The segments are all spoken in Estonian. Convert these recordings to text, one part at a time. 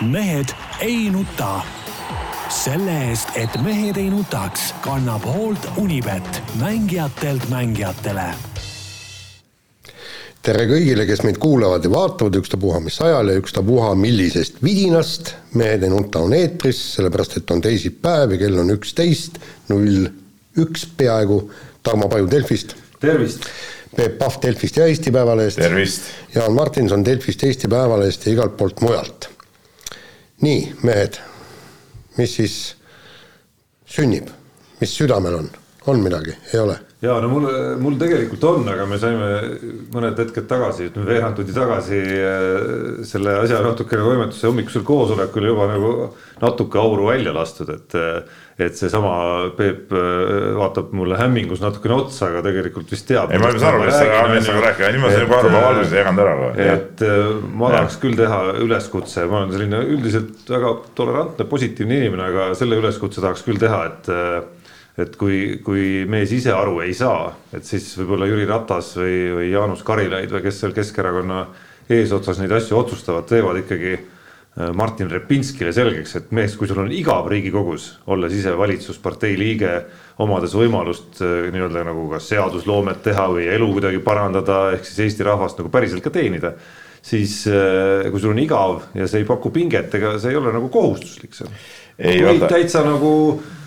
mehed ei nuta. selle eest, et mehed ei nutaks, kannab hoolt Unibet, mängijatelt mängijatele tere kõigile, kes meid kuulavad ja vaatavad, ükstapuha mis ajal ja ükstapuha millisest vidinast. mehed ei nuta on eetris, sellepärast et on teisipäev ja kell on üksteist, null üks peaaegu. Tarmo Paju Delfist. tervist. Peep Pahv Delfist ja Eesti Päevalehest. tervist. Jaan Martinson Delfist, Eesti Päevalehest ja igalt poolt mujalt. Nii, mehed, mis siis sünnib, mis südamel on, on midagi, ei ole? Ja no mul, mul tegelikult on, aga me saime mõned hetked tagasi, ütleme veerand tundi tagasi äh, selle asja natukene toimetuse hommikusel koosolekul juba nagu natuke auru välja lastud, et. et seesama Peep äh, vaatab mulle hämmingus natukene otsa, aga tegelikult vist teab. ei, ma ei saa aru, millest sa, millest sa räägid, nüüd ma sain juba aru, ma alguses ei jaganud ära. et äh, ma tahaks küll teha üleskutse, ma olen selline üldiselt väga tolerantne, positiivne inimene, aga selle üleskutse tahaks küll teha, et et kui, kui mees ise aru ei saa, et siis võib-olla Jüri Ratas või, või Jaanus Karilaid või kes seal Keskerakonna eesotsas neid asju otsustavad, teevad ikkagi äh, Martin Repinskile selgeks, et mees, kui sul on igav Riigikogus, olles ise valitsuspartei liige, omades võimalust äh, nii-öelda nagu kas seadusloomet teha või elu kuidagi parandada, ehk siis Eesti rahvast nagu päriselt ka teenida siis äh, kui sul on igav ja see ei paku pinget, ega see ei ole nagu kohustuslik seal. võid täitsa nagu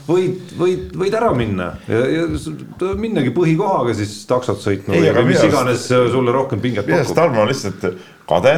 võid, võid, võid ära minna. Ja, ja minnagi põhikohaga siis taksot sõitma ei, või mis iganes sulle rohkem pinget pakub. minu arust Tarmo on lihtsalt kade,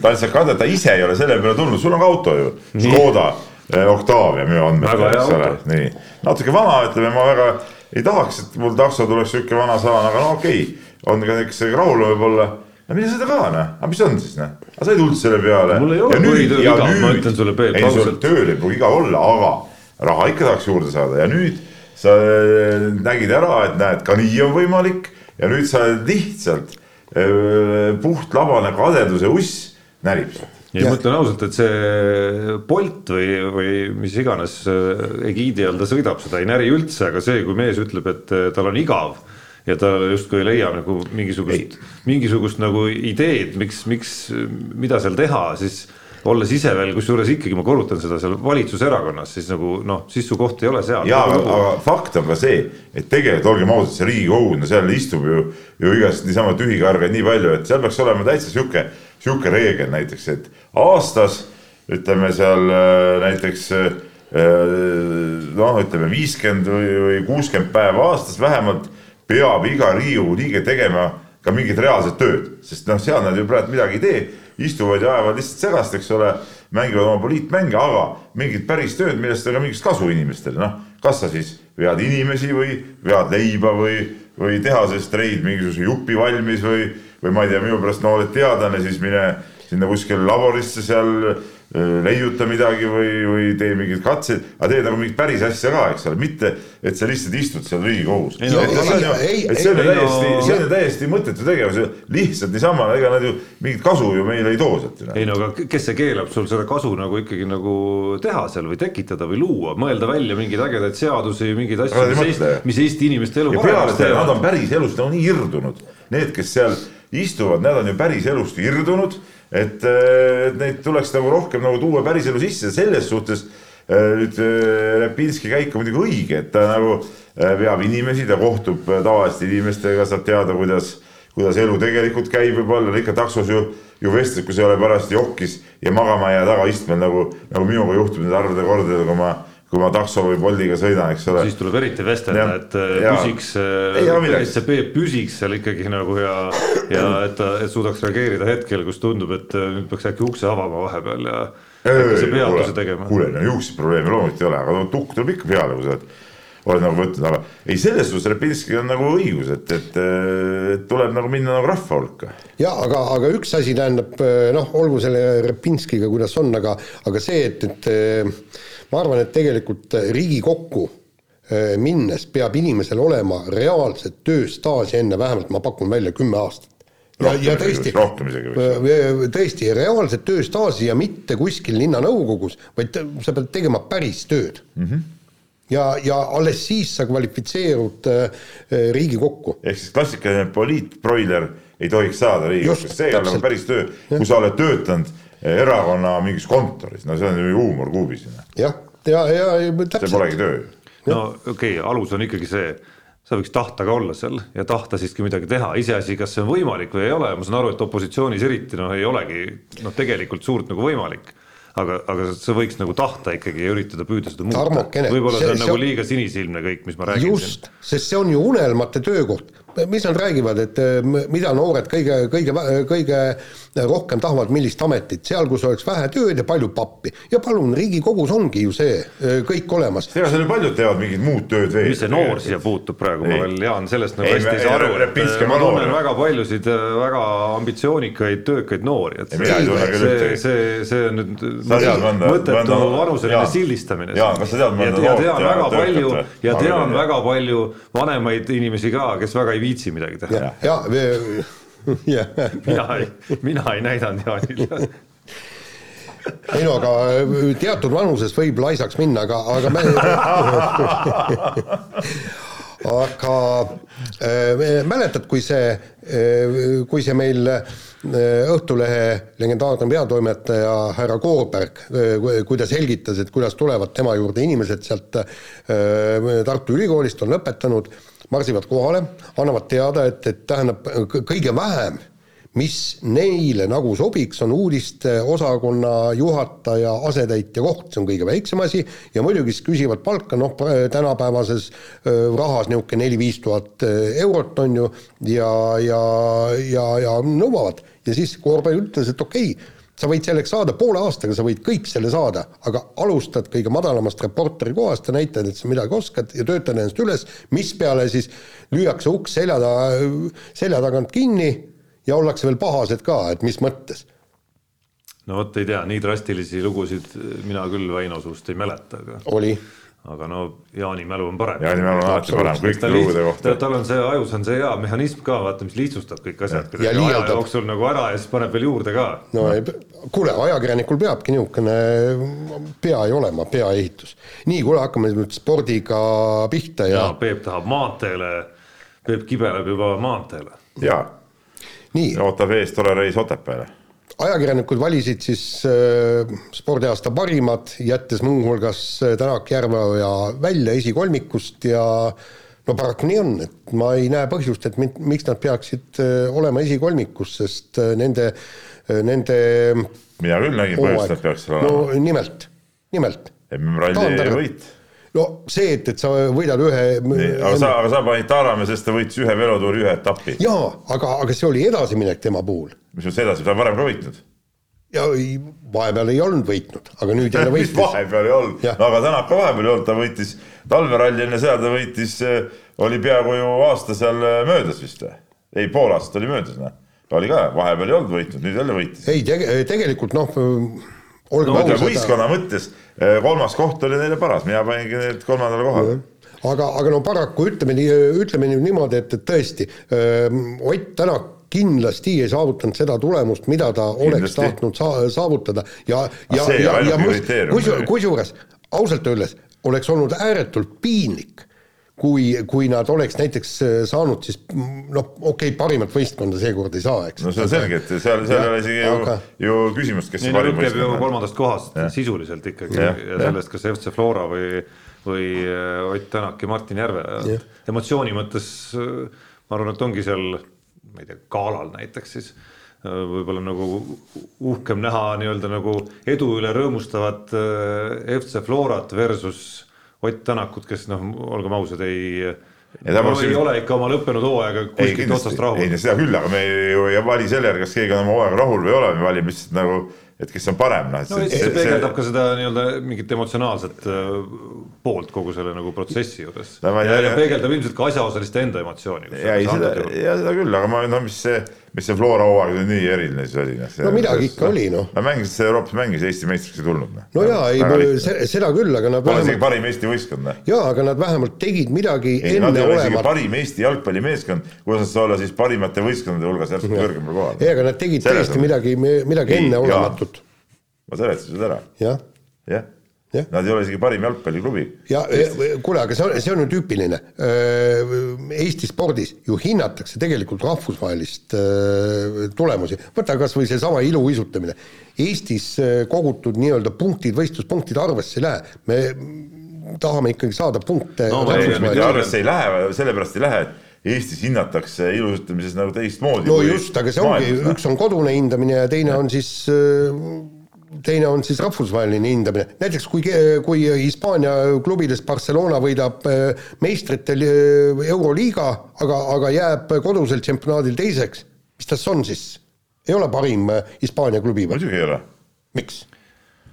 ta on lihtsalt kade, ta ise ei ole selle peale tulnud, sul on ka auto ju, Škoda eh, Octavia minu andmetel, eks ole, nii. natuke vana, ütleme, ma väga ei tahaks, et mul takso tuleks sihuke vana saan, aga no okei. Okay., on ka näiteks rahul võib-olla. No mine sõida ka noh, aga mis on siis noh, aga sa ei tulnud selle peale. mul ei ole põhitöö igav, ma ütlen sulle Peep ausalt. tööl ei pruugi igav olla, aga raha ikka tahaks juurde saada. Ja nüüd sa äh, nägid ära, et näed, ka nii on võimalik. Ja nüüd sa lihtsalt äh, puhtlabane kadeduse uss närib sind ja, ja ma ütlen ausalt, et see Bolt või, või mis iganes äh, egiidi all ta sõidab, seda ei näri üldse, aga see, kui mees ütleb, et tal on igav ja ta justkui ei leia nagu mingisugust, mingisugust nagu ideed, miks, miks, mida seal teha, siis olles ise veel, kusjuures ikkagi ma korrutan seda seal valitsuserakonnas, siis nagu noh, siis su koht ei ole seal. ja aga, aga fakt on ka see, et tegelikult olgem ausad, see riigikogu, no seal istub ju, ju igast niisama tühikargaid nii palju, et seal peaks olema täitsa sihuke, sihuke reegel näiteks, et aastas ütleme seal äh, näiteks äh, noh, ütleme viiskümmend või kuuskümmend päeva aastas vähemalt peab iga riigikogu liige tegema ka mingit reaalset tööd, sest noh, seal nad ju praegu midagi ei tee istuvad ja ajavad lihtsalt segast, eks ole, mängivad oma poliitmänge, aga mingit päris tööd, millest on ka mingit kasu inimestele, noh, kas sa siis vead inimesi või vead leiba või, või tehasest treid mingisuguse jupi valmis või, või ma ei tea, minu pärast no oled teadlane, siis mine sinna kuskile laborisse seal leiuta midagi või, või tee mingeid katseid, aga tee nagu mingit päris asja ka, eks ole, mitte et sa lihtsalt istud seal Riigikogus. et see on ju täiesti, see on ju täiesti mõttetu tegevus, lihtsalt niisama, ega nad ju mingit kasu ju meile ei too sealt. ei no aga kes see keelab sul seda kasu nagu ikkagi nagu teha seal või tekitada või luua, mõelda välja mingeid ägedaid seadusi, mingeid asju, mis, Eesti, mis Eesti inimeste elu paremaks teevad. Nad on päris elust nagu nii irdunud, need, kes seal istuvad, nad on ju päris elust irdunud et, äh, et neid tuleks nagu rohkem nagu tuua päriselu sisse, selles suhtes äh, nüüd äh, Repinski käik on muidugi õige, et ta nagu veab inimesi, ta kohtub tavaliste inimestega, saab teada, kuidas, kuidas elu tegelikult käib, võib-olla. Ikka taksos ju, ju vestled, kui sa ei ole parajasti jokis ja magama ei jää tagaistmel nagu, nagu minuga juhtub neid harvade kordadega, kui ma kui ma takso või Boltiga sõidan, eks ole. siis tuleb eriti vestelda, et äh, ja. püsiks, äh, et see Peep püsiks seal ikkagi nagu ja, ja et ta, et suudaks reageerida hetkel, kus tundub, et äh, nüüd peaks äkki ukse avama vahepeal ja kuule, no juukseid probleeme loomulikult ei ole, aga tukk tuleb ikka peale, kui sa oled, oled nagu võtnud, aga ei, selles suhtes Repinskil on nagu õigus, et, et, et tuleb nagu minna nagu rahva hulka. ja aga, aga üks asi tähendab noh, olgu selle Repinskiga, kuidas on, aga, aga see, et, et ma arvan, et tegelikult Riigikokku äh, minnes peab inimesel olema reaalset tööstaaži enne vähemalt, ma pakun välja, kümme aastat. ja, ja tõesti, äh, tõesti reaalset tööstaaži ja mitte kuskil linnanõukogus, vaid sa pead tegema päris tööd mm. -hmm ja, ja alles siis sa kvalifitseerud äh, Riigikokku. ehk siis klassikaline poliitbroiler ei tohiks saada Riigikokku, see ei ole nagu päris töö, kui sa oled töötanud erakonna mingis kontoris, no see on ju huumor kuubis, jah, ja, ja, ja see täpselt, polegi töö. No okei okay,, alus on ikkagi see, sa võiks tahta ka olla seal ja tahta siiski midagi teha, iseasi, kas see on võimalik või ei ole, ma saan aru, et opositsioonis eriti noh, ei olegi noh, tegelikult suurt nagu võimalik. aga, aga sa võiks nagu tahta ikkagi ja üritada püüda seda muuta. Võib-olla see see- on see- nagu liiga sinisilmne kõik, mis ma räägin just, sest see on ju unelmate töökoht. Mis nad räägivad, et eh, mida noored kõige, kõige, kõige rohkem tahavad, millist ametit, seal, kus oleks vähe tööd ja palju pappi. ja palun, Riigikogus ongi ju see eh, kõik olemas. ega seal ju paljud teevad mingit muud tööd veel. mis see noor siia puutub praegu, ma Ei. veel Jaan sellest nagu hästi ei saa aru, et on ma tunnen väga paljusid väga ambitsioonikaid, töökaid noori, et see, ühtegi. see, see on nüüd mõttetu vanuseline sildistamine. Jaan, kas sa tead mõnda ja, tean ja väga palju ja tean väga palju vanemaid inimesi ka, kes väga ei viitsi midagi teha. ja, ja, mina ei, mina ei näidanud Jaanile. ei no aga äh, teatud vanuses võib laisaks minna, aga, aga me aga äh, mäletad, kui see, kui see meil äh, Õhtulehe legendaarne peatoimetaja härra Koorberg, kui ta selgitas, et kuidas tulevad tema juurde inimesed sealt äh, Tartu Ülikoolist, on lõpetanud, marsivad kohale, annavad teada, et, et tähendab kõ- kõige vähem mis neile nagu sobiks, on uudisteosakonna juhataja asetäitja koht, see on kõige väiksem asi. Ja muidugi siis küsivad palka, noh, tänapäevases rahas niisugune neli-viis tuhat eurot on ju, ja, ja, ja, ja nõuavad. Ja siis Koorberg ütles, et okei okay,, sa võid selleks saada poole aastaga, sa võid kõik selle saada, aga alustad kõige madalamast reporteri kohast ja näitad, et sa midagi oskad ja töötad ennast üles, mispeale siis lüüakse uks selja taga, selja tagant kinni ja ollakse veel pahased ka, et mis mõttes. no vot ei tea, nii drastilisi lugusid mina küll Väino suust ei mäleta, aga oli, aga no Jaani mälu on parem. Jaani mälu on alati parem kõikide lugude kohta. tal on see ajus on see hea mehhanism ka, vaata, mis lihtsustab kõik asjad Ja kuidagi aja jooksul nagu ära ja siis paneb veel juurde ka. no ei, kuule, ajakirjanikul peabki niisugune pea ei olema, peaehitus. nii, kuule, hakkame nüüd spordiga pihta ja, ja Peep tahab maanteele, Peep kibeleb juba maanteele. jaa, nii, ootab ees tore reis Otepääle. Ajakirjanikud valisid siis äh, spordiaasta parimad, jättes muuhulgas äh, Tänak, Järveoja välja esikolmikust ja no paraku nii on, et ma ei näe põhjust, et mi- miks nad peaksid äh, olema esikolmikus, sest nende, nende mina küll nägin põhjust, et peaks seal olema no nimelt, nimelt. MM-ralli võit. No see, et, et sa võidad ühe aga sa, aga sa panid Taaramäe, sest ta võitis ühe velotuuri ühe etapi. jaa, aga, aga see oli edasiminek tema puhul mis mõttes edasi, ta on varem ka võitnud. ja ei- vahepeal ei olnud võitnud, aga nüüd jälle võitis. vahepeal ei olnud, no aga Tänak ka vahepeal ei olnud, ta võitis talveralli enne seda ta võitis, oli peaaegu ju aasta seal äh, möödas vist või? ei, pool aastat oli möödas, noh. ta oli ka, vahepeal ei olnud võitnud, nüüd jälle võitis. ei tege-, tegelikult noh, olgem ausad, võistkonna mõttes äh, kolmas koht oli neile paras, mina paningi need kolmandale kohale. aga, aga no paraku ütleme nii, ütleme nüüd niimoodi, et, et tõesti, Ott Tänak kindlasti ei saavutanud seda tulemust, mida ta oleks Kindlasti. tahtnud sa- saavutada ja, ja, ja, ja muidugi. kusjuures ausalt öeldes oleks olnud ääretult piinlik, kui, kui nad oleks näiteks äh, saanud siis mm, noh, okei okay,, parimat võistkonda seekord ei saa, eks. no see on selge, et seal, seal ei ole isegi ju Aga-, ju küsimust, kes no parim võistkond on. kolmandast kohast sisuliselt ikkagi ja jah. sellest, kas FC Flora või, või äh, Ott Tänak ja Martin Järve. emotsiooni mõttes äh, ma arvan, et ongi seal, ma ei tea, galal näiteks siis võib-olla nagu uhkem näha nii-öelda nagu edu üle rõõmustavat FC Florat versus Ott Tänakut, kes noh, olgem ausad, ei Ja poleks ei ole ikka oma lõppenud hooaega kuskilt otsast rahul. ei, seda küll, aga me ju ei vali selle järgi, kas keegi on oma hooaega rahul või ei ole, me valime lihtsalt nagu, et kes on parem, noh, no see, see peegeldab ka seda nii-öelda mingit emotsionaalset äh, poolt kogu selle nagu protsessi juures No ja, tea- ja peegeldab ilmselt ka asjaosaliste enda emotsiooni. ja ei seda, ja seda küll, aga ma no mis see, mis see Flora hooaeg nüüd nii eriline siis oli, noh. No midagi ikka oli, noh. Nad mängisid seda Euroopas mängis, Eesti meistriks ei tulnud, noh. no jaa, ei, seda küll, aga nad Pole isegi parim Eesti võistkond, noh. jaa, aga nad vähemalt tegid midagi ei, enneolematut. parim Eesti jalgpallimeeskond, kuidas nad saavad olla siis parimate võistkondade hulgas järsku kõrgemal kohal. ei, aga nad tegid tõesti midagi, midagi enneolematut, ma seletasin seda ära, jah jah. Jah. Nad ei ole isegi parim jalgpalliklubi. ja kuule, aga see on, see on ju tüüpiline. Eesti spordis ju hinnatakse tegelikult rahvusvahelist öö, tulemusi, võta kas või seesama iluuisutamine. Eestis öö, kogutud nii-öelda punktid, võistluspunktid arvesse ei lähe, me tahame ikkagi saada punkte No arvesse ei lähe, sellepärast ei lähe, et Eestis hinnatakse ilusustamises nagu teistmoodi. no just, aga see ongi, üks on kodune hindamine ja teine on siis teine on siis rahvusvaheline hindamine, näiteks kui, kui Hispaania klubides Barcelona võidab äh, meistritel äh, Euroliiga, aga, aga jääb kodusel tšempionaadil teiseks, mis tas on siis? ei ole parim äh, Hispaania klubi või? muidugi ei ole. miks?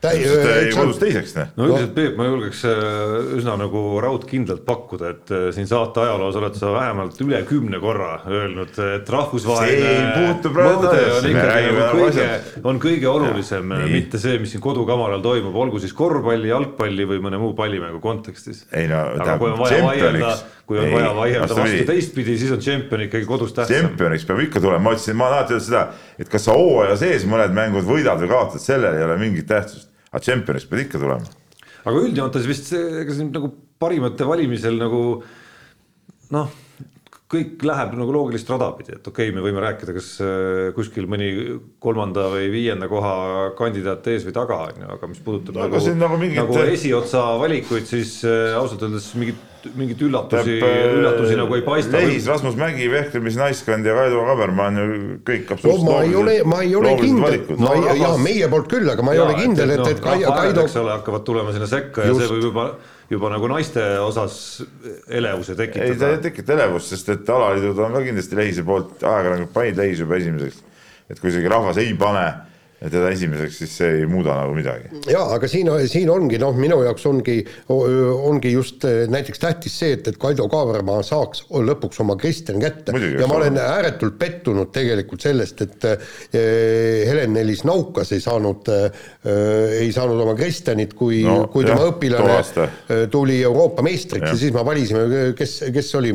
Kodus teiseks, noh. no üldiselt Peep, ma julgeks äh, üsna nagu raudkindlalt pakkuda, et äh, siin saate ajaloos oled sa vähemalt üle kümne korra öelnud, et rahvusvaheline mõõde on ikkagi nagu kõige on kõige olulisem, mitte see, mis siin kodukamaral toimub, olgu siis korvpalli, jalgpalli või mõne muu pallimängu kontekstis. Ei no, aga tähendab, kui on vaja vaielda tšempioniks-, kui on ei, vaja vaielda vastupidi. vastu teistpidi, siis on tšempion ikkagi kodus tähtsam. tšempioniks peab ikka tulema, ma ütlesin, ma alati öelnud seda, et kas sa hooaja sees mõned mängud võidad või kaotad, sellel ei ole mingit tähtsust. Aga tšempioniks pead ikka tulema. aga üldjoontes vist ega siin nagu parimate valimisel nagu noh, kõik läheb nagu loogilist rada pidi, et okei okay,, me võime rääkida, kas äh, kuskil mõni kolmanda või viienda koha kandidaat ees või taga on ju, aga mis puudutab No nagu, nagu mingit- nagu esiotsa valikuid, siis äh, ausalt öeldes mingit, mingit üllatusi, äh, üllatusi nagu ei paista. Lehis, Rasmus Mägi, vehklemisnaiskond ja Kaido Kabermann ju kõik no absoluutselt ma ei ole, ma ei ole kindel, No rahvas- jaa, meie poolt küll, aga ma ei ole kindel, et, et Kai- Kaido eks ole, hakkavad tulema sinna sekka ja Just. see võib juba, juba nagu naiste osas elevuse ei, ta tekitada ei. tekita elevust, sest et alaliidud on ka kindlasti Lehise poolt, ajakirjanikud panid Lehise juba esimeseks. et kui isegi rahvas ei pane teda esimeseks, siis see ei muuda nagu midagi. jaa, aga siin, siin ongi noh, minu jaoks ongi, ongi just eh, näiteks tähtis see, et, et Kaido Kaabermaa saaks lõpuks oma Kristjan kätte Muidugi, ja ma olen ole. ääretult pettunud tegelikult sellest, et eh, Helen-Nelis Naukas ei saanud eh,, ei saanud oma Kristjanit, kui no, kui tema jah, too õpilane eh, tuli Euroopa meistriks ja Jah. siis me valisime, kes, kes oli,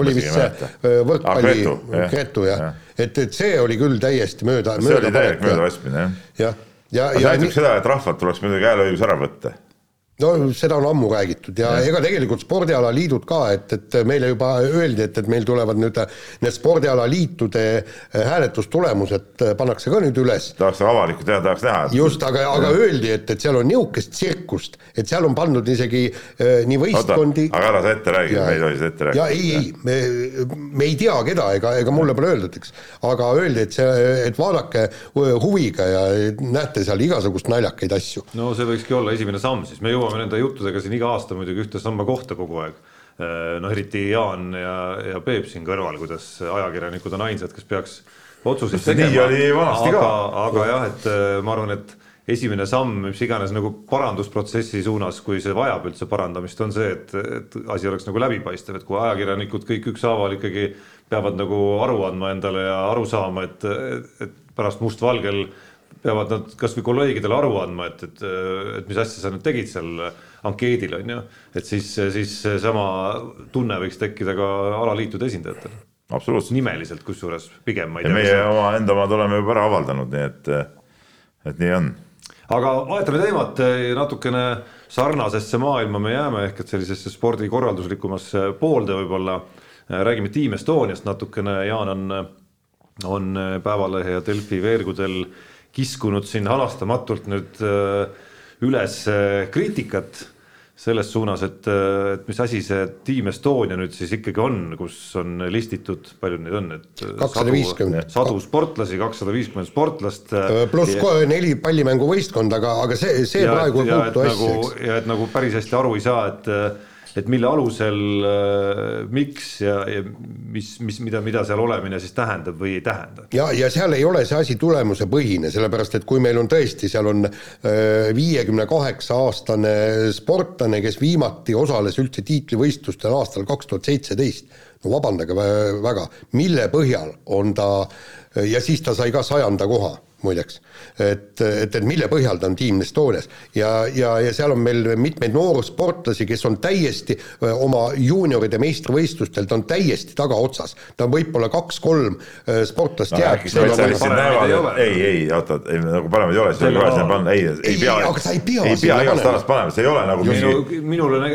oli vist see eh, võrkpalli Ah, Gretu,, jah. Jah Jah. et, et see oli küll täiesti mööda, see oli täielik möödalaskmine jah. jah, ja, see ja näitab nii- seda, et rahvalt tuleks muidugi hääleõigus ära võtta. No seda on ammu räägitud ja, ja ega tegelikult spordialaliidud ka, et, et meile juba öeldi, et, et meil tulevad nüüd need spordialaliitude hääletustulemused pannakse ka nüüd üles. tahaks avalikult teha, tahaks näha. just, aga, aga öeldi, et, et seal on niisugust tsirkust, et seal on pandud isegi äh, nii võistkondi aga ära sa ette räägi, Ja- me ei tohi seda ette ja rääkida. ei, ei, me, me ei tea, keda, ega, ega mulle pole öeldud, eks. aga öeldi, et see, et vaadake huviga ja näete seal igasugust naljakaid asju. no see võikski olla esimene samm, siis me jõuame nende juttudega siin iga aasta muidugi ühte samma kohta kogu aeg. noh, eriti Jaan ja, ja Peep siin kõrval, kuidas ajakirjanikud on ainsad, kes peaks otsuseid See nii oli vanasti ka. aga, aga jah, et äh, ma arvan, et esimene samm, mis iganes nagu parandusprotsessi suunas, kui see vajab üldse parandamist, on see, et, et asi oleks nagu läbipaistev, et kui ajakirjanikud kõik ükshaaval ikkagi peavad nagu aru andma endale ja aru saama, et, et pärast mustvalgel peavad nad kasvõi kolleegidele aru andma, et, et, et mis asja sa nüüd tegid seal ankeedil on ju, et siis, siis seesama tunne võiks tekkida ka alaliitude esindajatel, absoluutselt. nimeliselt kusjuures pigem ma ei ja meie tea. oma enda omad oleme juba ära avaldanud, nii et, et nii on. aga vahetame teemat natukene sarnasesse maailma me jääme ehk et sellisesse spordikorralduslikumasse poolde võib-olla. räägime Team Estoniast natukene, Jaan on, on Päevalehe ja Delfi veergudel kiskunud siin halastamatult nüüd äh, üles äh, kriitikat selles suunas, et, et mis asi see Team Estonia nüüd siis ikkagi on, kus on listitud, palju neid on, et 250. sadu sportlasi, kakssada viiskümmend sportlast. pluss kohe neli pallimänguvõistkonda, aga, aga see, see ja, praegu ei ja, puutu et asja, nagu, eks. ja et nagu päris hästi aru ei saa, et et mille alusel äh,, miks ja, ja mis, mis, mida, mida seal olemine siis tähendab või ei tähenda. ja, ja seal ei ole see asi tulemusepõhine, sellepärast et kui meil on tõesti, seal on viiekümne kaheksa aastane sportlane, kes viimati osales üldse tiitlivõistlustel aastal kaks tuhat seitseteist, no vabandage vä- väga, mille põhjal on ta ja siis ta sai ka sajanda koha muideks. et, et, et mille põhjal ta on Team Estonias ja, ja, ja seal on meil mitmeid noorsportlasi, kes on täiesti oma juunioride meistrivõistlustel, ta on täiesti tagaotsas. ta on võib-olla kaks-kolm sportlast jääb. ei, ei, oota, ei nagu paremaid ei ole, siis on kohe sinna panna, ei, ei pea, ei pea, ei pea igast alast panema, see ei ole nagu minu, minule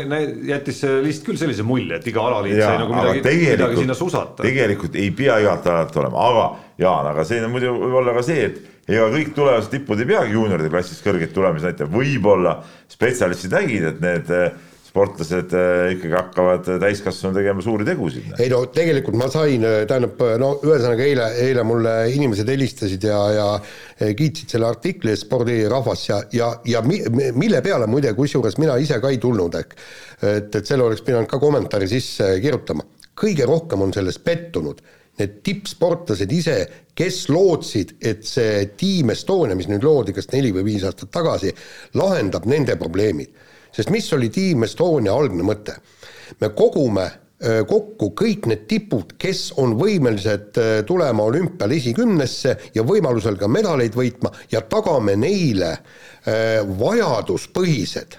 jättis see list küll sellise mulje, et iga alaliit sai nagu midagi, midagi sinna susata. tegelikult ei pea igat alat olema, aga Jaan, aga siin on muidu võib-olla ka see, et ega kõik tulevased tipud ei peagi juunioride klassis kõrgeid tulemusi näitama, võib-olla spetsialistid nägid, et need eh, sportlased eh, ikkagi hakkavad täiskasvanu tegema suuri tegusid. ei no tegelikult ma sain, eh, tähendab no ühesõnaga eile, eile mulle inimesed helistasid ja, ja kiitsid selle artikli spordirahvas ja, ja, ja mi, mille peale muide, kusjuures mina ise ka ei tulnud, ehk et, et selle oleks pidanud ka kommentaari sisse kirjutama. kõige rohkem on selles pettunud need tippsportlased ise, kes lootsid, et see Team Estonia, mis nüüd loodi kas neli või viis aastat tagasi, lahendab nende probleemid. sest mis oli Team Estonia algne mõte? me kogume kokku kõik need tipud, kes on võimelised tulema olümpial esikümnesse ja võimalusel ka medaleid võitma ja tagame neile vajaduspõhised,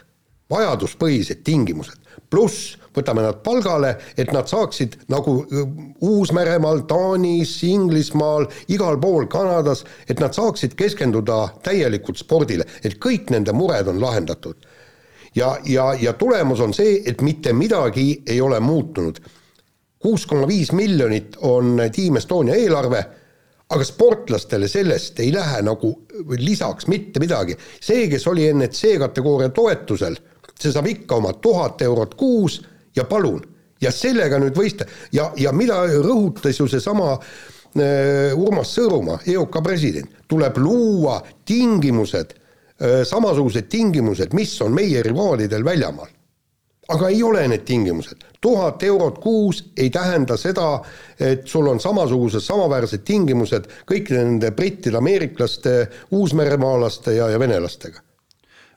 vajaduspõhised tingimused. Pluss võtame nad palgale, et nad saaksid nagu Uus-Meremaal, Taanis, Inglismaal, igal pool Kanadas, et nad saaksid keskenduda täielikult spordile, et kõik nende mured on lahendatud. ja, ja, ja tulemus on see, et mitte midagi ei ole muutunud. kuus koma viis miljonit on Team Estonia eelarve aga sportlastele sellest ei lähe nagu lisaks mitte midagi. see, kes oli enne C-kategooria toetusel, see saab ikka oma tuhat eurot kuus ja palun, ja sellega nüüd võista- ja, ja mida rõhutas ju seesama äh, Urmas Sõõrumaa, EOK president, tuleb luua tingimused äh,, samasugused tingimused, mis on meie rivaalidel väljamaal. aga ei ole need tingimused, tuhat eurot kuus ei tähenda seda, et sul on samasugused, samaväärsed tingimused kõikide nende brittide, ameeriklaste, uusmeremaalaste ja, ja venelastega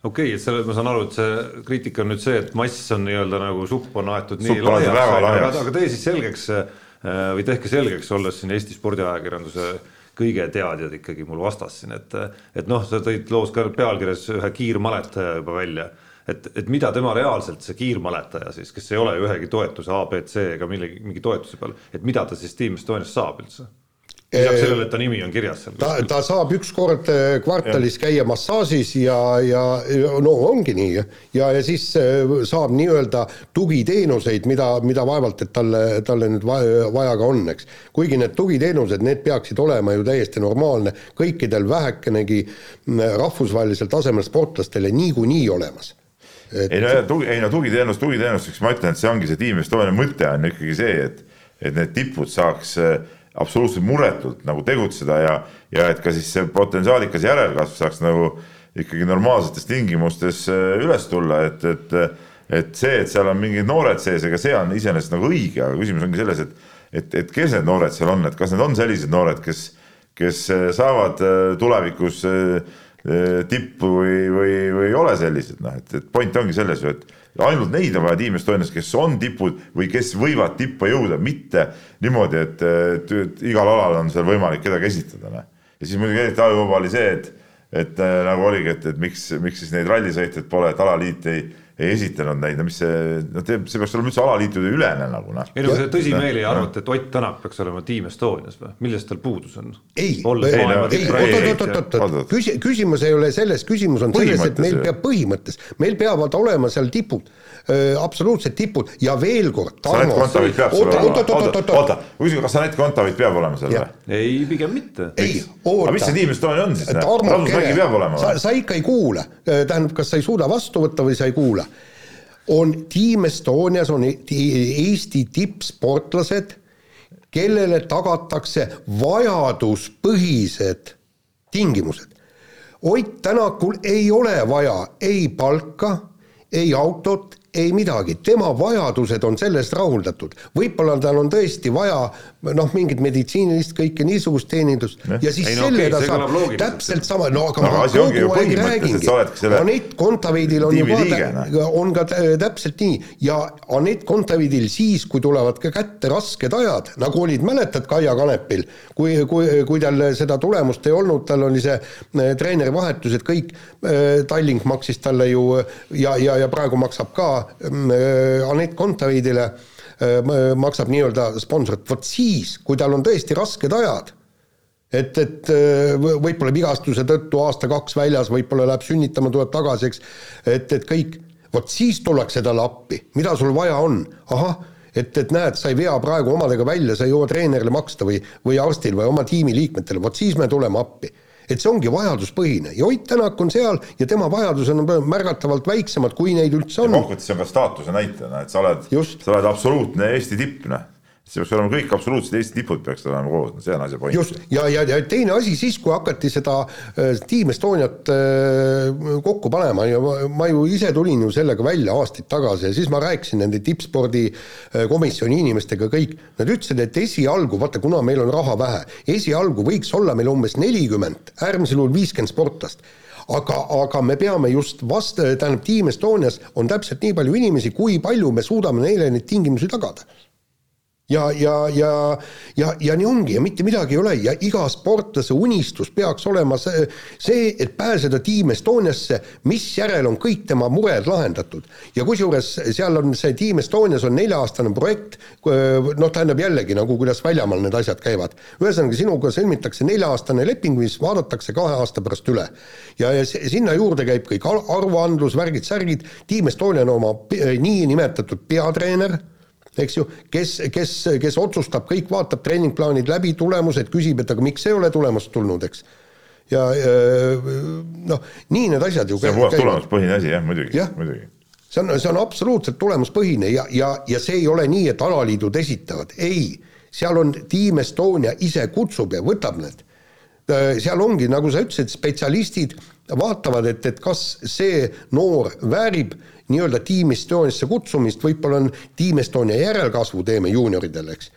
okei okay,, et selle, ma saan aru, et see kriitika on nüüd see, et mass on nii-öelda nagu supp on aetud nii laiaks, aga tee siis selgeks äh, või tehke selgeks, olles siin Eesti spordiajakirjanduse kõige teadjad ikkagi mul vastas siin, et, et noh, sa tõid loos ka pealkirjas ühe kiirmaletaja juba välja. et, et mida tema reaalselt, see kiirmaletaja siis, kes ei ole ühegi toetuse abc ega millegi, mingi toetuse peal, et mida ta siis Team Estonias saab üldse? Lisaks sellele, et ta nimi on kirjas seal. ta, ta saab üks kord äh, kvartalis ja. käia massaažis ja, ja no ongi nii ja, ja siis äh, saab nii-öelda tugiteenuseid, mida, mida vaevalt, et talle, talle nüüd vaja, ka on, eks. kuigi need tugiteenused, need peaksid olema ju täiesti normaalne kõikidel vähekenegi mm, rahvusvahelisel tasemel sportlastele niikuinii olemas et.... ei no tugi, ei no tugiteenus tugiteenuseks, ma ütlen, et see ongi see Team Estonia mõte on ikkagi see, et, et need tipud saaks äh, absoluutselt muretult nagu tegutseda ja, ja et ka siis see potentsiaalikas järelkasv saaks nagu ikkagi normaalsetes tingimustes äh, üles tulla, et, et, et see, et seal on mingid noored sees, ega see on iseenesest nagu õige, aga küsimus ongi selles, et, et, et kes need noored seal on, et kas need on sellised noored, kes, kes äh, saavad äh, tulevikus tippu või, või, või ei ole sellised, noh, et, et point ongi selles ju, et ainult neid on vaja Team Estonias, kes on tipud või kes võivad tippa jõuda, mitte niimoodi, et, et, et igal alal on seal võimalik kedagi esitada, noh. ja siis muidugi eriti ajuvaba oli see, et, et nagu oligi, et, et miks, miks siis neid rallisõitjaid pole, et alaliit ei ei esitanud neid, no mis see, no teeb, see peaks olema üldse alaliitude ülene nagu noh. ei no see tõsimeeli arvate, et Ott Tänak peaks olema Team Estonias või, millest tal puudus on? ei, oot-oot-oot-oot, küsi-, küsimus ei ole selles, küsimus on selles, et meil peab põhimõttes, meil peavad olema seal tipud absoluutsed tipud ja veel kord. oota, oota, kas Anett Kontaveit peab olema seal või? ei, pigem mitte. ei, oota. aga mis see Team Estonia on siis? Rasmus Mägi peab olema või? sa ikka ei kuula, tähendab, kas sa ei suuda vastu võtta või sa ei kuula on Team Estonias on Eesti tippsportlased, kellele tagatakse vajaduspõhised tingimused. Ott Tänakul ei ole vaja ei palka, ei autot, ei midagi, tema vajadused on sellest rahuldatud. võib-olla tal on tõesti vaja noh, mingit meditsiinilist kõike niisugust teenindust. Jah. ja siis Ei no selle okei, ta see kõlab saab täpselt sama, no aga No ma kogu aeg räägingi, Anett Kontaveidil on ju vaata, on ka tä- täpselt nii. Ja Anett Kontaveidil siis, kui tulevad ka kätte rasked ajad, nagu olid, mäletad Kaia Kanepil, kui, kui, kui tal seda tulemust ei olnud, tal oli see äh, treeneri vahetus, et kõik, Tallink maksis talle ju ja, ja, ja praegu maksab ka äh, Anett Kontaveidile. äh, maksab nii-öelda sponsorit, vot siis, kui tal on tõesti rasked ajad, et, et äh, võ- võib-olla vigastuse tõttu aasta-kaks väljas, võib-olla läheb sünnitama, tuleb tagasi, eks, et, et kõik, vot siis tullakse talle appi, mida sul vaja on, ahah, et, et näed, sa ei vea praegu omadega välja, sa ei jõua treenerile maksta või, või arstil või oma tiimiliikmetele, vot siis me tuleme appi. Et see ongi vajaduspõhine ja Ott Tänak on seal ja tema vajadused on märgatavalt väiksemad, kui neid üldse on. kokkuvõttes see on ka staatuse näitajana, et sa oled, sa oled absoluutne Eesti tipp, noh. See peaks olema kõik absoluutsed Eesti tipud peaksid olema koos, see on asja point. just, ja, ja, ja teine asi siis, kui hakati seda äh, Team Estoniat äh, kokku panema ja ma, ma ju ise tulin ju sellega välja aastaid tagasi ja siis ma rääkisin nende tippspordi äh, komisjoni inimestega kõik, nad ütlesid, et esialgu, vaata kuna meil on raha vähe, esialgu võiks olla meil umbes nelikümmend, äärmisel juhul viiskümmend sportlast. Aga, aga me peame just vast-, tähendab Team Estonias on täpselt nii palju inimesi, kui palju me suudame neile neid tingimusi tagada ja, ja, ja, ja, ja nii ongi ja mitte midagi ei ole ja iga sportlase unistus peaks olema see, see, et pääseda Team Estoniasse, misjärel on kõik tema mured lahendatud. ja kusjuures seal on see Team Estonias on nelja-aastane projekt, noh, tähendab jällegi nagu kuidas väljamaal need asjad käivad. ühesõnaga, sinuga sõlmitakse nelja-aastane leping, mis vaadatakse kahe aasta pärast üle. ja, ja si- sinna juurde käib kõik ar- aruandlus, värgid-särgid, Team Estonia on oma pe- niinimetatud peatreener eks ju, kes, kes, kes otsustab kõik, vaatab treeningplaanid läbi, tulemused, küsib, et aga miks ei ole tulemust tulnud, eks. ja äh, noh, nii need asjad ju see on puhas tulemuspõhine asi jah, muidugi, Jah. muidugi. see on, see on absoluutselt tulemuspõhine ja, ja, ja see ei ole nii, et alaliidud esitavad, ei, seal on Team Estonia ise kutsub ja võtab need. seal ongi, nagu sa ütlesid, spetsialistid vaatavad, et, et kas see noor väärib nii-öelda Team Estoniasse kutsumist, võib-olla on Team Estonia järelkasvu teeme juunioridele, eks.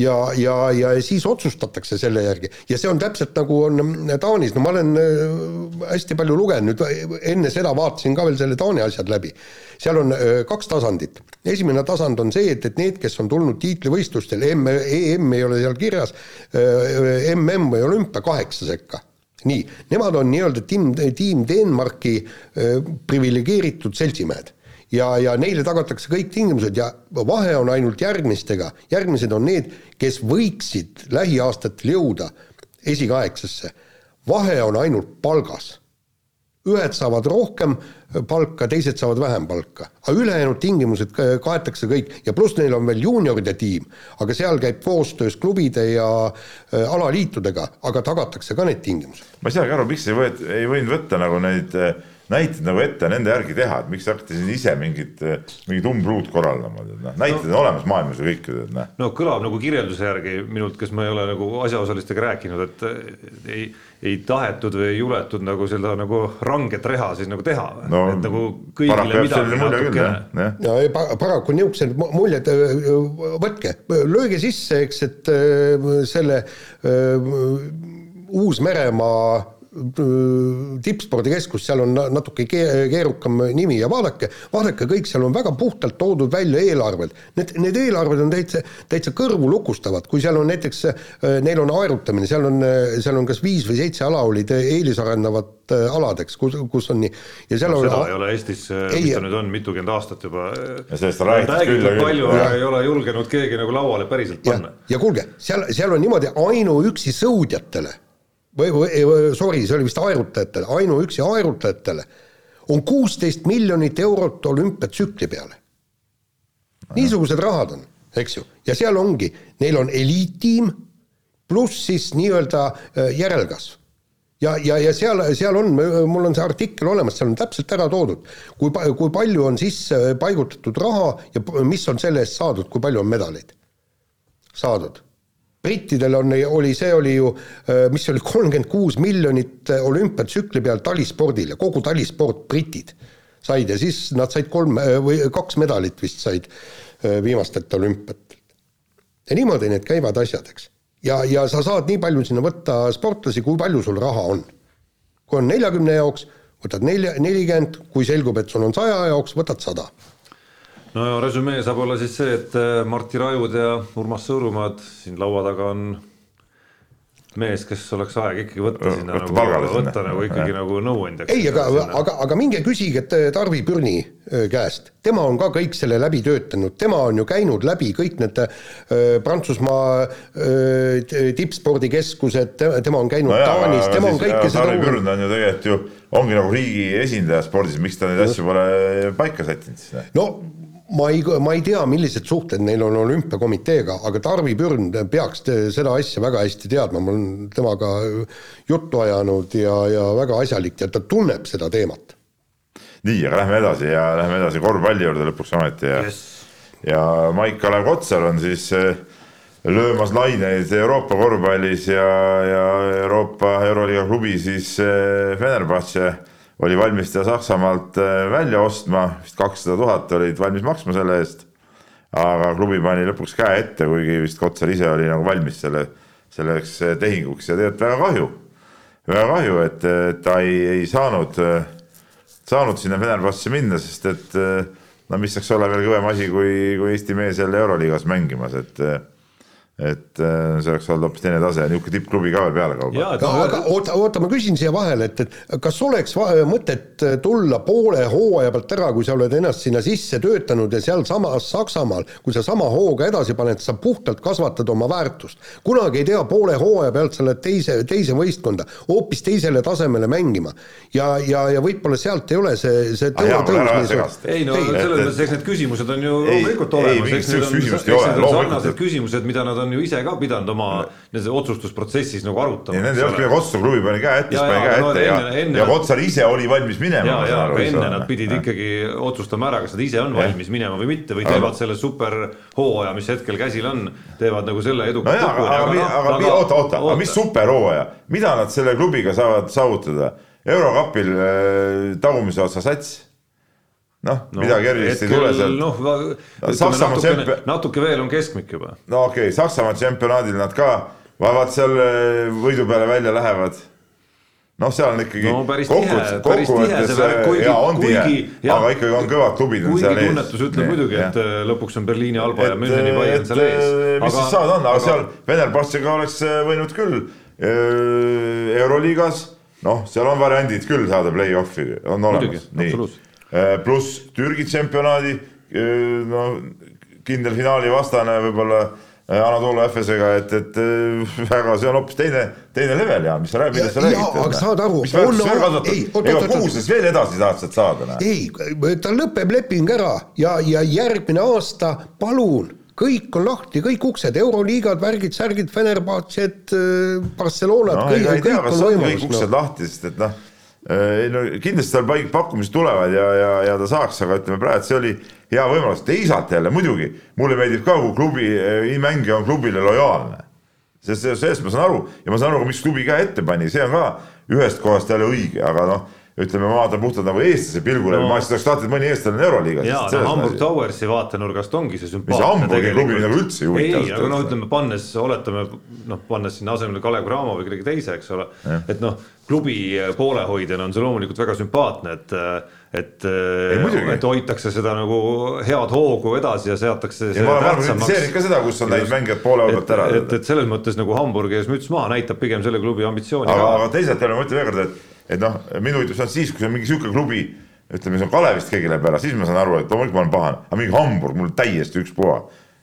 Ja, ja, ja siis otsustatakse selle järgi. Ja see on täpselt nagu on Taanis, no ma olen äh, hästi palju lugenud, nüüd enne seda vaatasin ka veel selle Taani asjad läbi. seal on äh, kaks tasandit, esimene tasand on see, et, et need, kes on tulnud tiitlivõistlustel, M, EM ei ole seal kirjas, MM või olümpia kaheksa sekka nii, nemad on nii-öelda tiim, tiim Denmarki priviligeeritud seltsimehed ja, ja neile tagatakse kõik tingimused ja vahe on ainult järgmistega, järgmised on need, kes võiksid lähiaastatel jõuda esikaheksasse. vahe on ainult palgas. Ühed saavad rohkem palka, teised saavad vähem palka, aga ülejäänud tingimused ka- kaetakse kõik. Ja pluss neil on veel juunioride tiim, aga seal käib koostöös klubide ja äh, alaliitudega, aga tagatakse ka need tingimused. ma ei saagi aru, miks ei võet-, ei võinud võtta nagu neid äh, näiteid nagu ette nende järgi teha, et miks te hakkate siin ise mingit, mingit umbluud korraldama, tead noh, näited on olemas maailmas ju kõik tead noh. no kõlab nagu kirjelduse järgi minult, kes ma ei ole nagu asjaosalistega rääkinud, et ei, ei tahetud või ei juletud nagu seda nagu ranget reha siis nagu teha no et nagu kõigile midagi natukene. ja ei, pa- paraku niisugused mu- muljed, võtke, lööge sisse, eks, et öö, selle Uus-Meremaa tippspordikeskus, seal on na- natuke kee- keerukam nimi ja vaadake, vaadake kõik, seal on väga puhtalt toodud välja eelarved. Need, need eelarved on täitsa, täitsa kõrvulukustavad, kui seal on näiteks, neil on aerutamine, seal on, seal on kas viis või seitse ala olid eelisarendavad äh, alad, eks, kus, kus on nii. ja seal seda on ei ole Eestis, mis ta nüüd on, mitukümmend aastat juba. Ja sellest räägitud küll ja küll. palju, aga ei ole julgenud keegi nagu lauale päriselt panna., ja kuulge, seal, seal on niimoodi ainuüksi sõudjatele või, või, sorry, see oli vist aerutajatele, ainuüksi aerutajatele on kuusteist miljonit eurot olümpiatsükli peale. niisugused rahad on, eks ju, ja seal ongi, neil on eliittiim pluss siis nii-öelda äh, järelkasv ja, ja, ja seal, seal on, mul on see artikkel olemas, seal on täpselt ära toodud, kui, kui palju on sisse paigutatud raha ja mis on selle eest saadud, kui palju on medaleid saadud. Brittidel on, oli, see oli ju, mis oli kolmkümmend kuus miljonit olümpiatsükli peal talispordile, kogu talisport, britid said ja siis nad said kolm või kaks medalit vist said viimastelt olümpiatelt. ja niimoodi need käivad asjad, eks. ja, ja sa saad nii palju sinna võtta sportlasi, kui palju sul raha on. kui on neljakümne jaoks, võtad nelja, nelikümmend, kui selgub, et sul on saja jaoks, võtad sada no ja resümee saab olla siis see, et äh, Martti Rajud ja Urmas Sõõrumaad siin laua taga on mees, kes oleks aeg ikkagi võtta sinna Võtta nagu, võtta nagu ikkagi nagu nõuandjaks. ei, aga, aga, aga minge küsige äh, Tarvi Pürni öö, käest, tema on ka kõik selle läbi töötanud, tema on ju käinud läbi kõik need öö, Prantsusmaa tippspordikeskused, tema on käinud nojah, Taanis, aga tema on kõike seda Pürn on ju tegelikult ju, ongi nagu riigi esindaja spordis, miks ta neid asju pole paika sättinud siis? no ma ei, ma ei tea, millised suhted neil on olümpiakomiteega, aga Tarvi Pürn peaks seda asja väga hästi teadma, ma olen temaga juttu ajanud ja, ja väga asjalik ja ta tunneb seda teemat. nii, aga lähme edasi ja lähme edasi korvpalli juurde lõpuks ometi ja Yes. ja Maik-Kalev Kotsar on siis eh, löömas laineid Euroopa korvpallis ja, ja Euroopa Euroliiga klubi siis eh, Fenerbahce oli valmis ta Saksamaalt eh, välja ostma, vist kakssada tuhat olid valmis maksma selle eest. aga klubi pani lõpuks käe ette, kuigi vist Kotsar ise oli nagu valmis selle, selleks eh, tehinguks ja tegelikult väga kahju. väga kahju, et eh, ta ei, ei saanud, saanud sinna Fenerbahce minna, sest et no mis saaks olla veel kõvem asi, kui, kui Eesti mees jälle Euroliigas mängimas, et et äh, see oleks olnud hoopis teine tase, niisugune tippklubi ka veel peale kauba. ja, et aga, oota, oota, ma küsin siia vahele, et, et kas oleks mõtet tulla poole hooaja pealt ära, kui sa oled ennast sinna sisse töötanud ja sealsamas Saksamaal, kui sa sama hooga edasi paned, sa puhtalt kasvatad oma väärtust. kunagi ei tea, poole hooaja pealt sa lähed teise, teise võistkonda, hoopis teisele tasemele mängima. ja, ja, ja võib-olla sealt ei ole see, see Ah, ära aja segast. ei no selles mõttes, eks need küsimused on ju loomulikult olemas, eks need on, eks need on sarnased küsimused, mida nad on ju ise ka pidanud oma nendes otsustusprotsessis nagu arutama. ja nende olnud midagi otsustada, klubi pani käe ette, siis Ja, pani ja, käe ette ja enne- ja Kotsar ise oli valmis minema. ja, ja aga enne nad pidid ikkagi otsustama ära, kas nad ise on valmis minema või mitte või teevad selle superhooaja, mis hetkel käsil on, teevad nagu selle eduka nojah, aga, aga, aga, aga, aga oota, oota, aga mis superhooaja, mida nad selle klubiga saavad saavutada? eurokapil äh, tagumise otsa sats. Noh no,, midagi erilist ei tule sealt noh, Saksamaa natuke, natuke veel on keskmik juba. no okei okay,, Saksamaa tšempionaadil nad ka, vaat seal äh, võidu peale välja lähevad. noh, seal on ikkagi No päris tihe, päris tihe see värk, kuigi- jaa, on tihe aga ikkagi on kõvad klubid on seal ees. tunnetus ütleb muidugi, et äh, lõpuks on Berliini Alba ja et, Müncheni Bayern seal ees. mis siis saada on, aga seal Venerbassiga oleks äh, võinud küll äh, Euroliigas, noh, seal on variandid küll saada play-off'i, on olemas, nii. Pluss Türgi tšempionaadi, no kindel finaali vastane võib-olla äh, Anatolia FS-ega, et, et äh, väga, see on hoopis teine, teine level ja mis sa räägid, millest sa räägid. aga saad aru, mis väärtust on- veel kasvatad, ega kuhu sa siis veel edasi tahad sealt saada, näe? ei, tal lõpeb leping ära ja, ja järgmine aasta palun, kõik on lahti, kõik uksed, euroliigad, värgid, särgid, Fenerbahce't, Barcelonat noh, kõik, kõik on on kõik võimalus uksed no.. lahti, sest et noh, no kindlasti tal pakkumised tulevad ja, ja, ja ta saaks, aga ütleme praegu, see oli hea võimalus, teisalt jälle muidugi mulle meeldib ka, kui klubi eh, mängija on klubile lojaalne. sest sellest, ma saan aru ja ma saan aru ka, miks klubi käe ette pani, see on ka ühest kohast jälle õige, aga noh, ütleme, ma vaatan puhtalt nagu eestlase pilgu läbi No. ma siis oleks tahtnud, et mõni eestlane on Euroliigas. ja no Hamburg Towersi vaatenurgast ongi see sümpaatne. Hamburgi klubi nagu üldse ei huvita ei, aga noh, ütleme pannes, oletame noh, pannes sinna asemele Kalev Cramo või kellegi teise, eks ole, et noh, klubi poolehoidjana on see loomulikult väga sümpaatne, et et, muidugi. et hoitakse seda nagu head hoogu edasi ja seatakse ja ma olen kritiseerinud ka seda, kus on läinud mängijad poole pealt ära. et, et selles mõttes nagu Hamburgi ees müts maha näitab pigem selle klubi ambitsiooni aga, aga teisalt jälle ma ütlen veel kord, et, et noh, huvitab see on siis, kui see on mingi sihuke klubi, ütleme, see on Kalevist keegi läheb ära, siis ma saan aru, et loomulikult ma olen pahane, aga mingi Hamburg, mul täiesti ükspuha.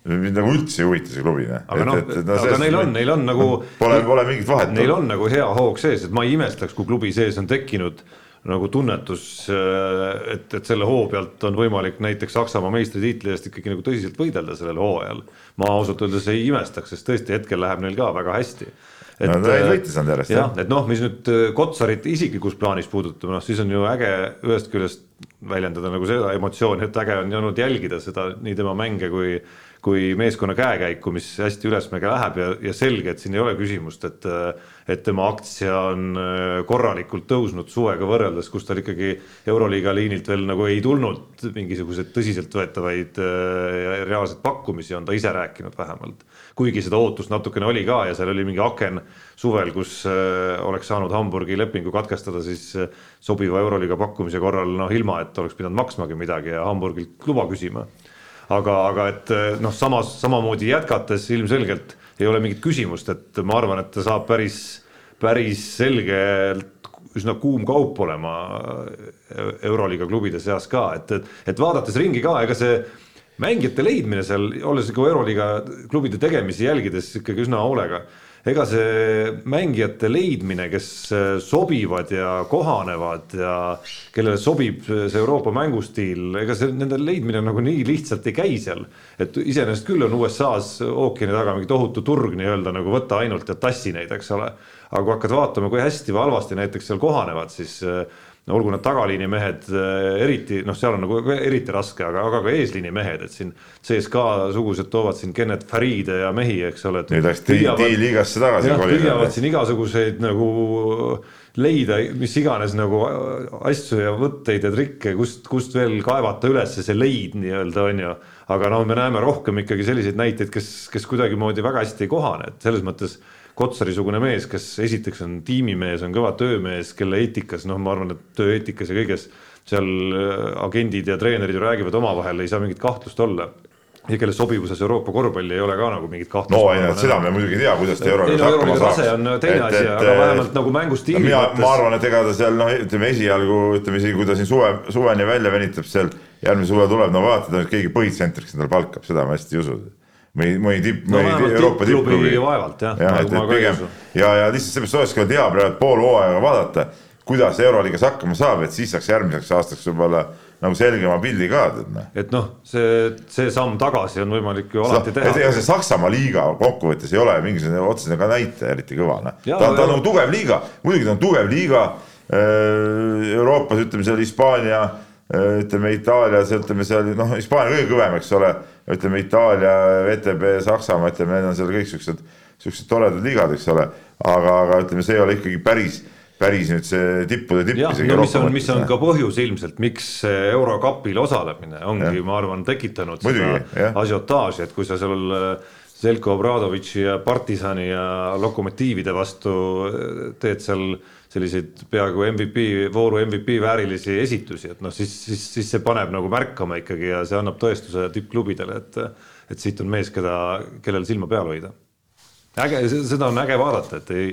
mind nagu üldse ei huvita see klubi. aga noh, aga neil on, neil on nagu Pole, pole mingit vahet. Neil on nagu hea hoog sees, et ma ei imestaks, kui klubi sees on tekkinud nagu tunnetus, et, et selle hoo pealt on võimalik näiteks Saksamaa meistritiitli eest ikkagi nagu tõsiselt võidelda sellel hooajal. ma ausalt öeldes ei imestaks, sest tõesti hetkel läheb neil ka väga hästi. No ta ei võitis nad järjest, jah et noh, mis nüüd äh, Kotsarit isiklikus plaanis puudutab, noh siis on ju äge ühest küljest väljendada nagu seda emotsiooni, et äge on olnud jälgida seda nii tema mänge kui kui meeskonna käekäiku, mis hästi ülesmäge läheb ja, ja selge, et siin ei ole küsimust, et et tema aktsia on äh, korralikult tõusnud suvega võrreldes, kus tal ikkagi Euroliiga liinilt veel nagu ei tulnud mingisuguseid tõsiseltvõetavaid äh, ja reaalseid pakkumisi, on ta ise rääkinud vähemalt. Kuigi seda ootust natukene oli ka ja seal oli mingi aken suvel, kus äh, oleks saanud Hamburgi lepingu katkestada siis sobiva Euroliiga pakkumise korral, noh ilma, et oleks pidanud maksmagi midagi ja Hamburgilt luba küsima. Aga, aga et noh, samas samamoodi jätkates ilmselgelt ei ole mingit küsimust, et ma arvan, et ta saab päris, päris selgelt üsna kuum kaup olema Euroliiga klubide seas ka, et, et, et vaadates ringi ka, ega see mängijate leidmine seal, olles nagu Euroliiga klubide tegemisi jälgides ikkagi üsna hoolega ega see mängijate leidmine, kes äh, sobivad ja kohanevad ja kellele sobib see Euroopa mängustiil, ega see nende leidmine nagu nii lihtsalt ei käi seal. et iseenesest küll on USA-s ookeani taga mingi tohutu turg nii-öelda nagu võta ainult ja tassi neid, eks ole. aga kui hakkad vaatama, kui hästi või halvasti näiteks seal kohanevad, siis äh, no olgu need tagaliini mehed äh, eriti, noh, seal on nagu eriti raske, aga, aga ka eesliini mehed, et siin CSKA sugused toovad siin Kennet Faride ja mehi, eks ole. nüüd läks D-liigasse tagasi. püüavad siin igasuguseid nagu leida mis iganes nagu asju ja võtteid ja trikke, kust, kust veel kaevata üles see leid nii-öelda on ju. aga no me näeme rohkem ikkagi selliseid näiteid, kes, kes kuidagimoodi väga hästi ei kohane, et selles mõttes Kotsari-sugune mees, kes esiteks on tiimimees, on kõva töömees, kelle eetikas, noh, ma arvan, et tööeetikas ja kõiges seal äh, agendid ja treenerid ju räägivad omavahel, ei saa mingit kahtlust olla ja kelle sobivuses Euroopa korvpalli ei ole ka nagu mingit kahtlust. no ei, seda me muidugi ei tea, kuidas ta euroga hakkama saab. tase on teine asi, aga vähemalt nagu mängustiili mõttes. ma arvan, et ega ta seal noh, ütleme esialgu ütleme isegi, kui ta siin suve, suveni välja venitab seal, järgmine suve tuleb, no vaata, keegi põhitsentriks endale palkab, seda ma hästi ei usu mõni, mõni tipp no,, mõni Euroopa tippklubi. vaevalt jah ja, nagu et, et pigem ja, ja lihtsalt seepärast olekski olnud hea praegu pool hooaega vaadata, kuidas Euroliigas hakkama saab, et siis saaks järgmiseks aastaks võib-olla nagu selgema pildi ka, tead noh. et noh, see, see samm tagasi on võimalik ju alati teha. ega see Saksamaa liiga kokkuvõttes ei ole mingisugune otsene ka näitaja eriti kõva, noh. ta on, ta on nagu tugev liiga, muidugi ta on tugev liiga. Äh, Euroopas ütleme seal Hispaania Äh, ütleme Itaalias, ütleme seal noh, Hispaania kõige kõvem, eks ole, ütleme Itaalia, VTB, Saksamaa, ütleme, need on seal kõik siuksed, siuksed toredad liigad, eks ole, aga, aga ütleme, see ei ole ikkagi päris päris nüüd see tippude tipp. jah, no mis on, mis on ka põhjus ilmselt, miks eurokapil osalemine ongi, ma arvan, tekitanud Muidugi, seda asiotaaži, et kui sa seal Zelko Obradovitši ja Partisani ja Lokomotiivide vastu teed seal selliseid peaaegu MVP, vooru MVP väärilisi esitusi, et noh, siis, siis, siis see paneb nagu märkama ikkagi ja see annab tõestuse tippklubidele, et, et siit on mees, keda, kellel silma peal hoida. äge, seda on äge vaadata, et ei,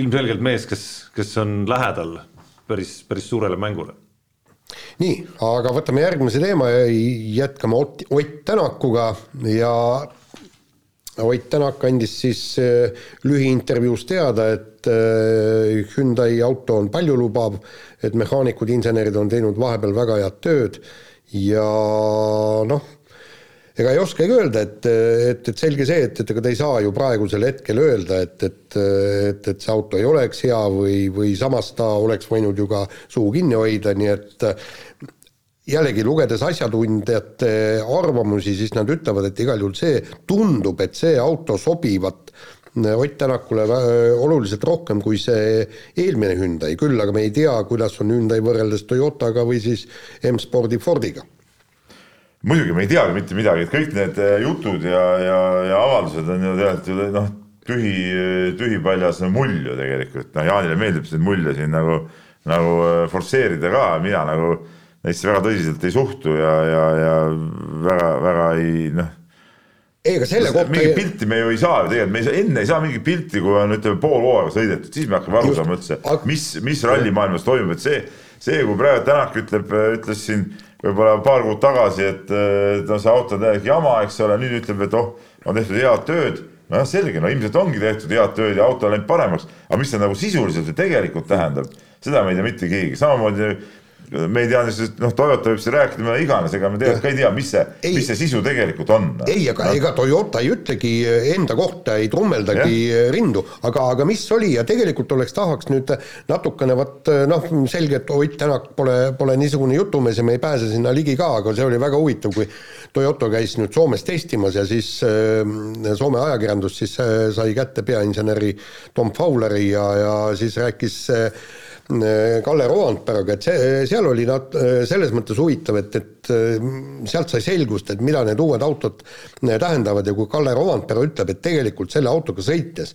ilmselgelt mees, kes, kes on lähedal päris, päris suurele mängule nii, aga võtame järgmise teema ja jätkame Ott, Ott Tänakuga ja Ott Tänak andis siis äh, lühiintervjuus teada, et äh, Hyundai auto on paljulubav, et mehaanikud, insenerid on teinud vahepeal väga head tööd ja noh, ega ei oskagi öelda, et, et, et selge see, et, et ega ta ei saa ju praegusel hetkel öelda, et, et, et, et see auto ei oleks hea või, või samas ta oleks võinud ju ka suu kinni hoida, nii et jällegi lugedes asjatundjate arvamusi, siis nad ütlevad, et igal juhul see tundub, et see auto sobivat Ott Tänakule oluliselt rohkem kui see eelmine Hyundai, küll aga me ei tea, kuidas on Hyundai võrreldes Toyotaga või siis M-spordi Fordiga. muidugi me ei teagi mitte midagi, et kõik need eh, jutud ja, ja, ja avaldused on ju tegelikult noh, tühi, tühipaljas mull ju tegelikult, noh, Jaanile meeldib siin mulje siin nagu, nagu eh, forsseerida ka, mina nagu neisse väga tõsiselt ei suhtu ja, ja, ja väga-väga ei noh. ei, aga selle kohta. mingit pilti me ju ei saa ju tegelikult, me ei saa, enne ei saa mingit pilti, kui on ütleme pool hooaega sõidetud, siis me hakkame aru saama üldse, mis, mis rallimaailmas toimub, et see, see, kui praegu Tänak ütleb, ütles siin võib-olla paar kuud tagasi, et no see auto on täielik jama, eks ole, nüüd ütleb, et oh, on tehtud head tööd nojah, selge, no ilmselt ongi tehtud head tööd ja auto on läinud paremaks, aga mis see nagu sisuliselt või tegelikult tähendab, seda me ei tea mitte keegi, samamoodi me ei tea, noh, Toyota võib siin rääkida mida iganes, ega me tegelikult ka ei tea, mis see, mis see sisu tegelikult on. ei, aga no. ega Toyota ei ütlegi enda kohta, ei trummeldagi ja. rindu, aga, aga mis oli ja tegelikult oleks, tahaks nüüd natukene vot noh, selge, et Ott Tänak pole, pole niisugune jutumees ja me ei pääse sinna ligi ka, aga see oli väga huvitav, kui Toyota käis nüüd Soomes testimas ja siis Soome ajakirjandus siis sai kätte peainseneri Tom Fowleri ja, ja siis rääkis Kalle Roandperega, et see, seal oli nad selles mõttes huvitav, et, et sealt sai selgust, et mida need uued autod tähendavad ja kui Kalle Roandpere ütleb, et tegelikult selle autoga sõites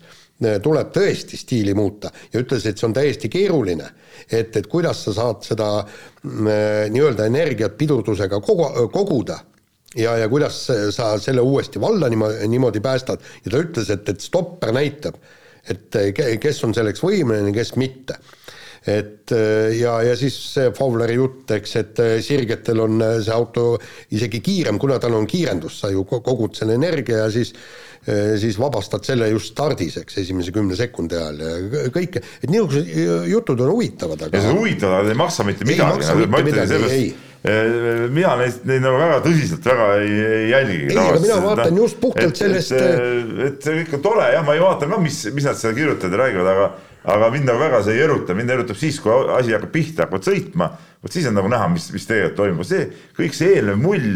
tuleb tõesti stiili muuta ja ütles, et see on täiesti keeruline, et, et kuidas sa saad seda nii-öelda energiat pidurdusega kogu, koguda ja, ja kuidas sa selle uuesti valla niimoodi, niimoodi päästad. Ja ta ütles, et, et stopper näitab, et kes on selleks võimeline, kes mitte et ja, ja siis see Fowleri jutt, eks, et sirgetel on see auto isegi kiirem, kuna tal on kiirendus, sa ju kogud selle energia ja siis siis vabastad selle just stardis, eks, esimese kümne sekundi ajal ja kõike, et niisugused jutud on huvitavad, aga ja see on huvitav, aga ei maksa mitte midagi, ma ütlen sellest mina neid, neid nagu väga tõsiselt väga ei, ei jälgi. ei, aga mina vaatan just puhtalt sellest. et, et kõik on tore jah, ma ei vaata ka, mis, mis nad seal kirjutavad ja räägivad, aga, aga mind nagu väga see ei eruta, mind erutab siis, kui asi hakkab pihta, hakkavad sõitma. vot siis on nagu näha, mis, mis tegelikult toimub, see kõik see eelnev mull,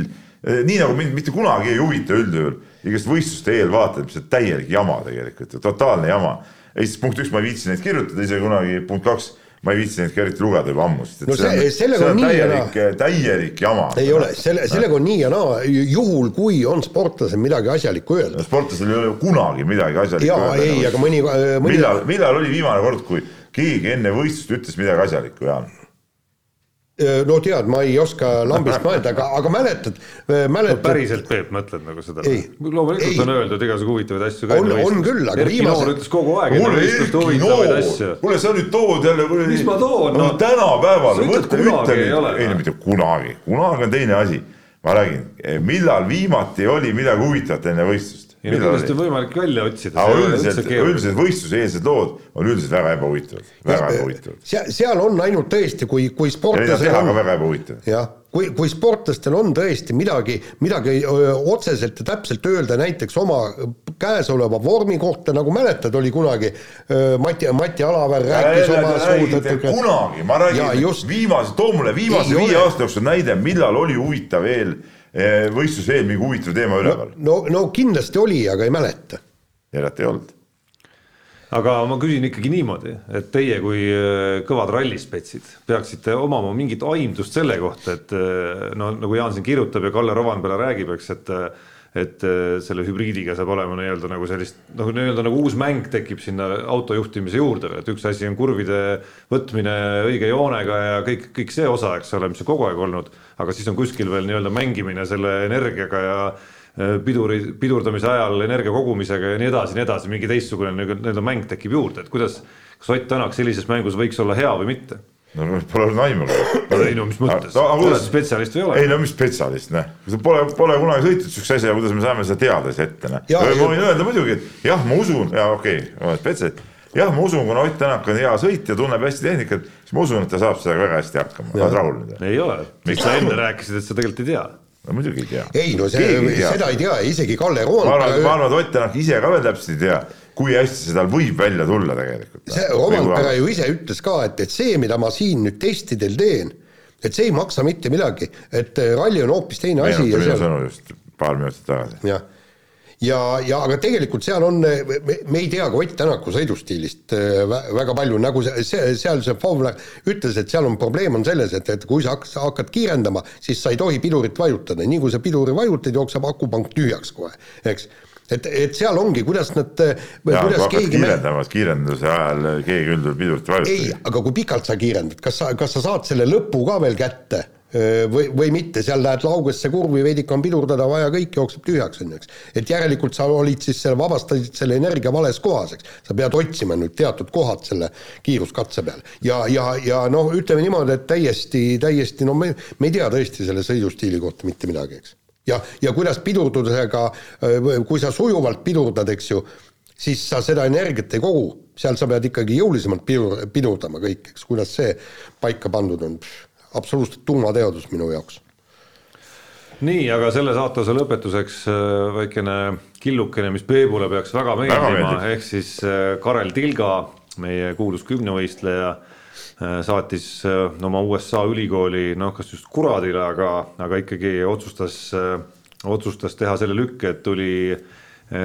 eh, nii nagu mind mitte kunagi ei huvita üldjuhul igast võistluste eelvaatamine, mis on täielik jama tegelikult, totaalne jama. esiteks punkt üks, ma ei viitsi neid kirjutada ise kunagi, punkt kaks ma ei viitsi neid ka eriti lugeda juba ammu, sest et no see, see on, see on täielik, täielik jama. ei ole, selle, sellega on nii ja naa, juhul kui on sportlasel midagi asjalikku öelda. sportlasel ei ole kunagi midagi asjalikku Jaa, öelda. ei, aga mõni, mõni. millal, millal oli viimane kord, kui keegi enne võistlust ütles midagi asjalikku, Jaan? No tead, ma ei oska lambist mõelda, aga, aga mäletad, mäletad no,. päriselt, Peep, mõtled nagu seda? loomulikult on öeldud igasugu huvitavaid asju. on, on küll, aga Erki viimase. Noor ütles kogu aeg, et on võistlust huvitavaid asju. kuule, sa nüüd tood jälle. mis ma toon? no tänapäeval, võtku ütle, ei no mitte kunagi, kunagi on teine asi. ma räägin, millal viimati oli midagi huvitavat enne võistlust? Ja kindlasti on võimalik välja otsida. aga üldiselt, üldiselt võistluseelsed lood on üldiselt väga ebahuvitavad, väga ebahuvitavad. seal, seal on ainult tõesti, kui, kui sportlasel on. väga ebahuvitav. jah, kui, kui sportlastel on tõesti midagi, midagi otseselt ja täpselt öelda näiteks oma käesoleva vormi kohta, nagu mäletad, oli kunagi Mati, Mati Alaver rääkis oma suudetega. kunagi, ma räägin viimase, too mulle viimase viie aasta jooksul näide, millal oli huvitav eel Eh, võistluse eel mingi huvitav teema üleval? no, no, no kindlasti oli, aga ei mäleta. järelikult ei olnud. aga ma küsin ikkagi niimoodi, et teie kui eh, kõvad rallispetsid peaksite omama mingit aimdust selle kohta, et eh, no nagu Jaan siin kirjutab ja Kalle Rovanpera räägib, eks, et et selle hübriidiga saab olema nii-öelda nagu sellist noh, nii-öelda nagu uus mäng tekib sinna auto juhtimise juurde, et üks asi on kurvide võtmine õige joonega ja kõik, kõik see osa, eks ole, mis on kogu aeg olnud aga siis on kuskil veel nii-öelda mängimine selle energiaga ja äh, piduri, pidurdamise ajal energia kogumisega ja nii edasi, nii edasi, mingi teistsugune nii-öelda mäng tekib juurde, et kuidas, kas Ott Tänak sellises mängus võiks olla hea või mitte? No pole olnud aimugi. ei no mis mõttes, oled sa spetsialist ei ole? ei no mis spetsialist, noh, pole, pole kunagi sõitnud siukse asja, kuidas me saame seda teada siis ette, noh. ma võin öelda muidugi, et jah, ma usun ja okei okay,, olen spetsialist jah, ma usun, kuna Ott Tänak on hea sõitja, tunneb hästi tehnikat, siis ma usun, et ta saab sellega väga hästi hakkama, oled rahul nüüd? ei ole, miks sa enne rääkisid, et sa tegelikult ei tea? no muidugi ei tea. ei no see, seda ei tea, isegi Kalle ma arvan, ma arvan, et Ott Tänak ise ka veel täpselt ei tea, kui hästi see tal võib välja tulla tegelikult. see Roandpere ju ise ütles ka, et, et see, mida ma siin nüüd testidel teen, et see ei maksa mitte midagi, et ralli on hoopis teine asi. meenuta minu sõnu just paar minutit tagasi. jah ja, ja aga tegelikult seal on, me, me ei tea ka Ott Tänaku sõidustiilist äh, väga palju, nagu see, see, seal see Fowler ütles, et seal on probleem on selles, et, et kui sa hakkad, hakkad kiirendama, siis sa ei tohi pidurit vajutada, nii kui sa piduri vajutad, jookseb akupank tühjaks kohe, eks et, et seal ongi, kuidas nad. keegi. kiirendama, kiirenduse ajal keegi üldjuhul pidurit ei vajuta. ei, aga kui pikalt sa kiirendad, kas sa, kas sa saad selle lõpu ka veel kätte? või, või mitte, seal lähed laugesse kurvi, veidike on pidurdada vaja, kõik jookseb tühjaks, on ju, eks. et järelikult sa olid siis selle, vabastasid selle energia vales kohas, eks. sa pead otsima nüüd teatud kohad selle kiiruskatse peal. ja, ja, ja noh, ütleme niimoodi, et täiesti, täiesti no me, me ei tea tõesti selle sõidustiili kohta mitte midagi, eks. Ja, ja kuidas pidurdusega, kui sa sujuvalt pidurdad, eks ju, siis sa seda energiat ei kogu, seal sa pead ikkagi jõulisemalt pidur, pidurdama kõik, eks, kuidas see paika pandud on? Absoluutselt tuumateadus minu jaoks. nii, aga selle saatuse lõpetuseks äh, väikene killukene, mis Peebule peaks väga meeldima, ehk siis äh, Karel Tilga, meie kuulus kümnevõistleja, saatis oma USA ülikooli, noh, kas just kuradile, aga, aga ikkagi otsustas, otsustas teha selle lükke, et tuli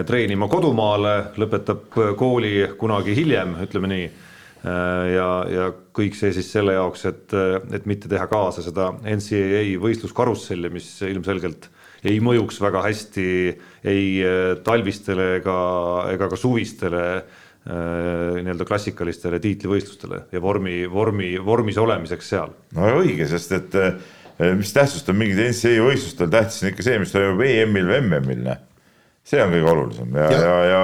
treenima kodumaale, lõpetab kooli kunagi hiljem, ütleme nii. Äh, ja, ja kõik see siis selle jaoks, et, et mitte teha kaasa seda NCAA võistluskarusselli, mis ilmselgelt ei mõjuks väga hästi ei äh, talvistele ega, ega ka suvistele äh, nii-öelda klassikalistele tiitlivõistlustele ja vormi, vormi, vormis olemiseks seal. no õige, sest et mis tähtsust on mingil NCAA võistlustel, tähtis on ikka see, mis toimub EM-il või MM-il, noh. see on kõige olulisem ja, ja, ja, ja,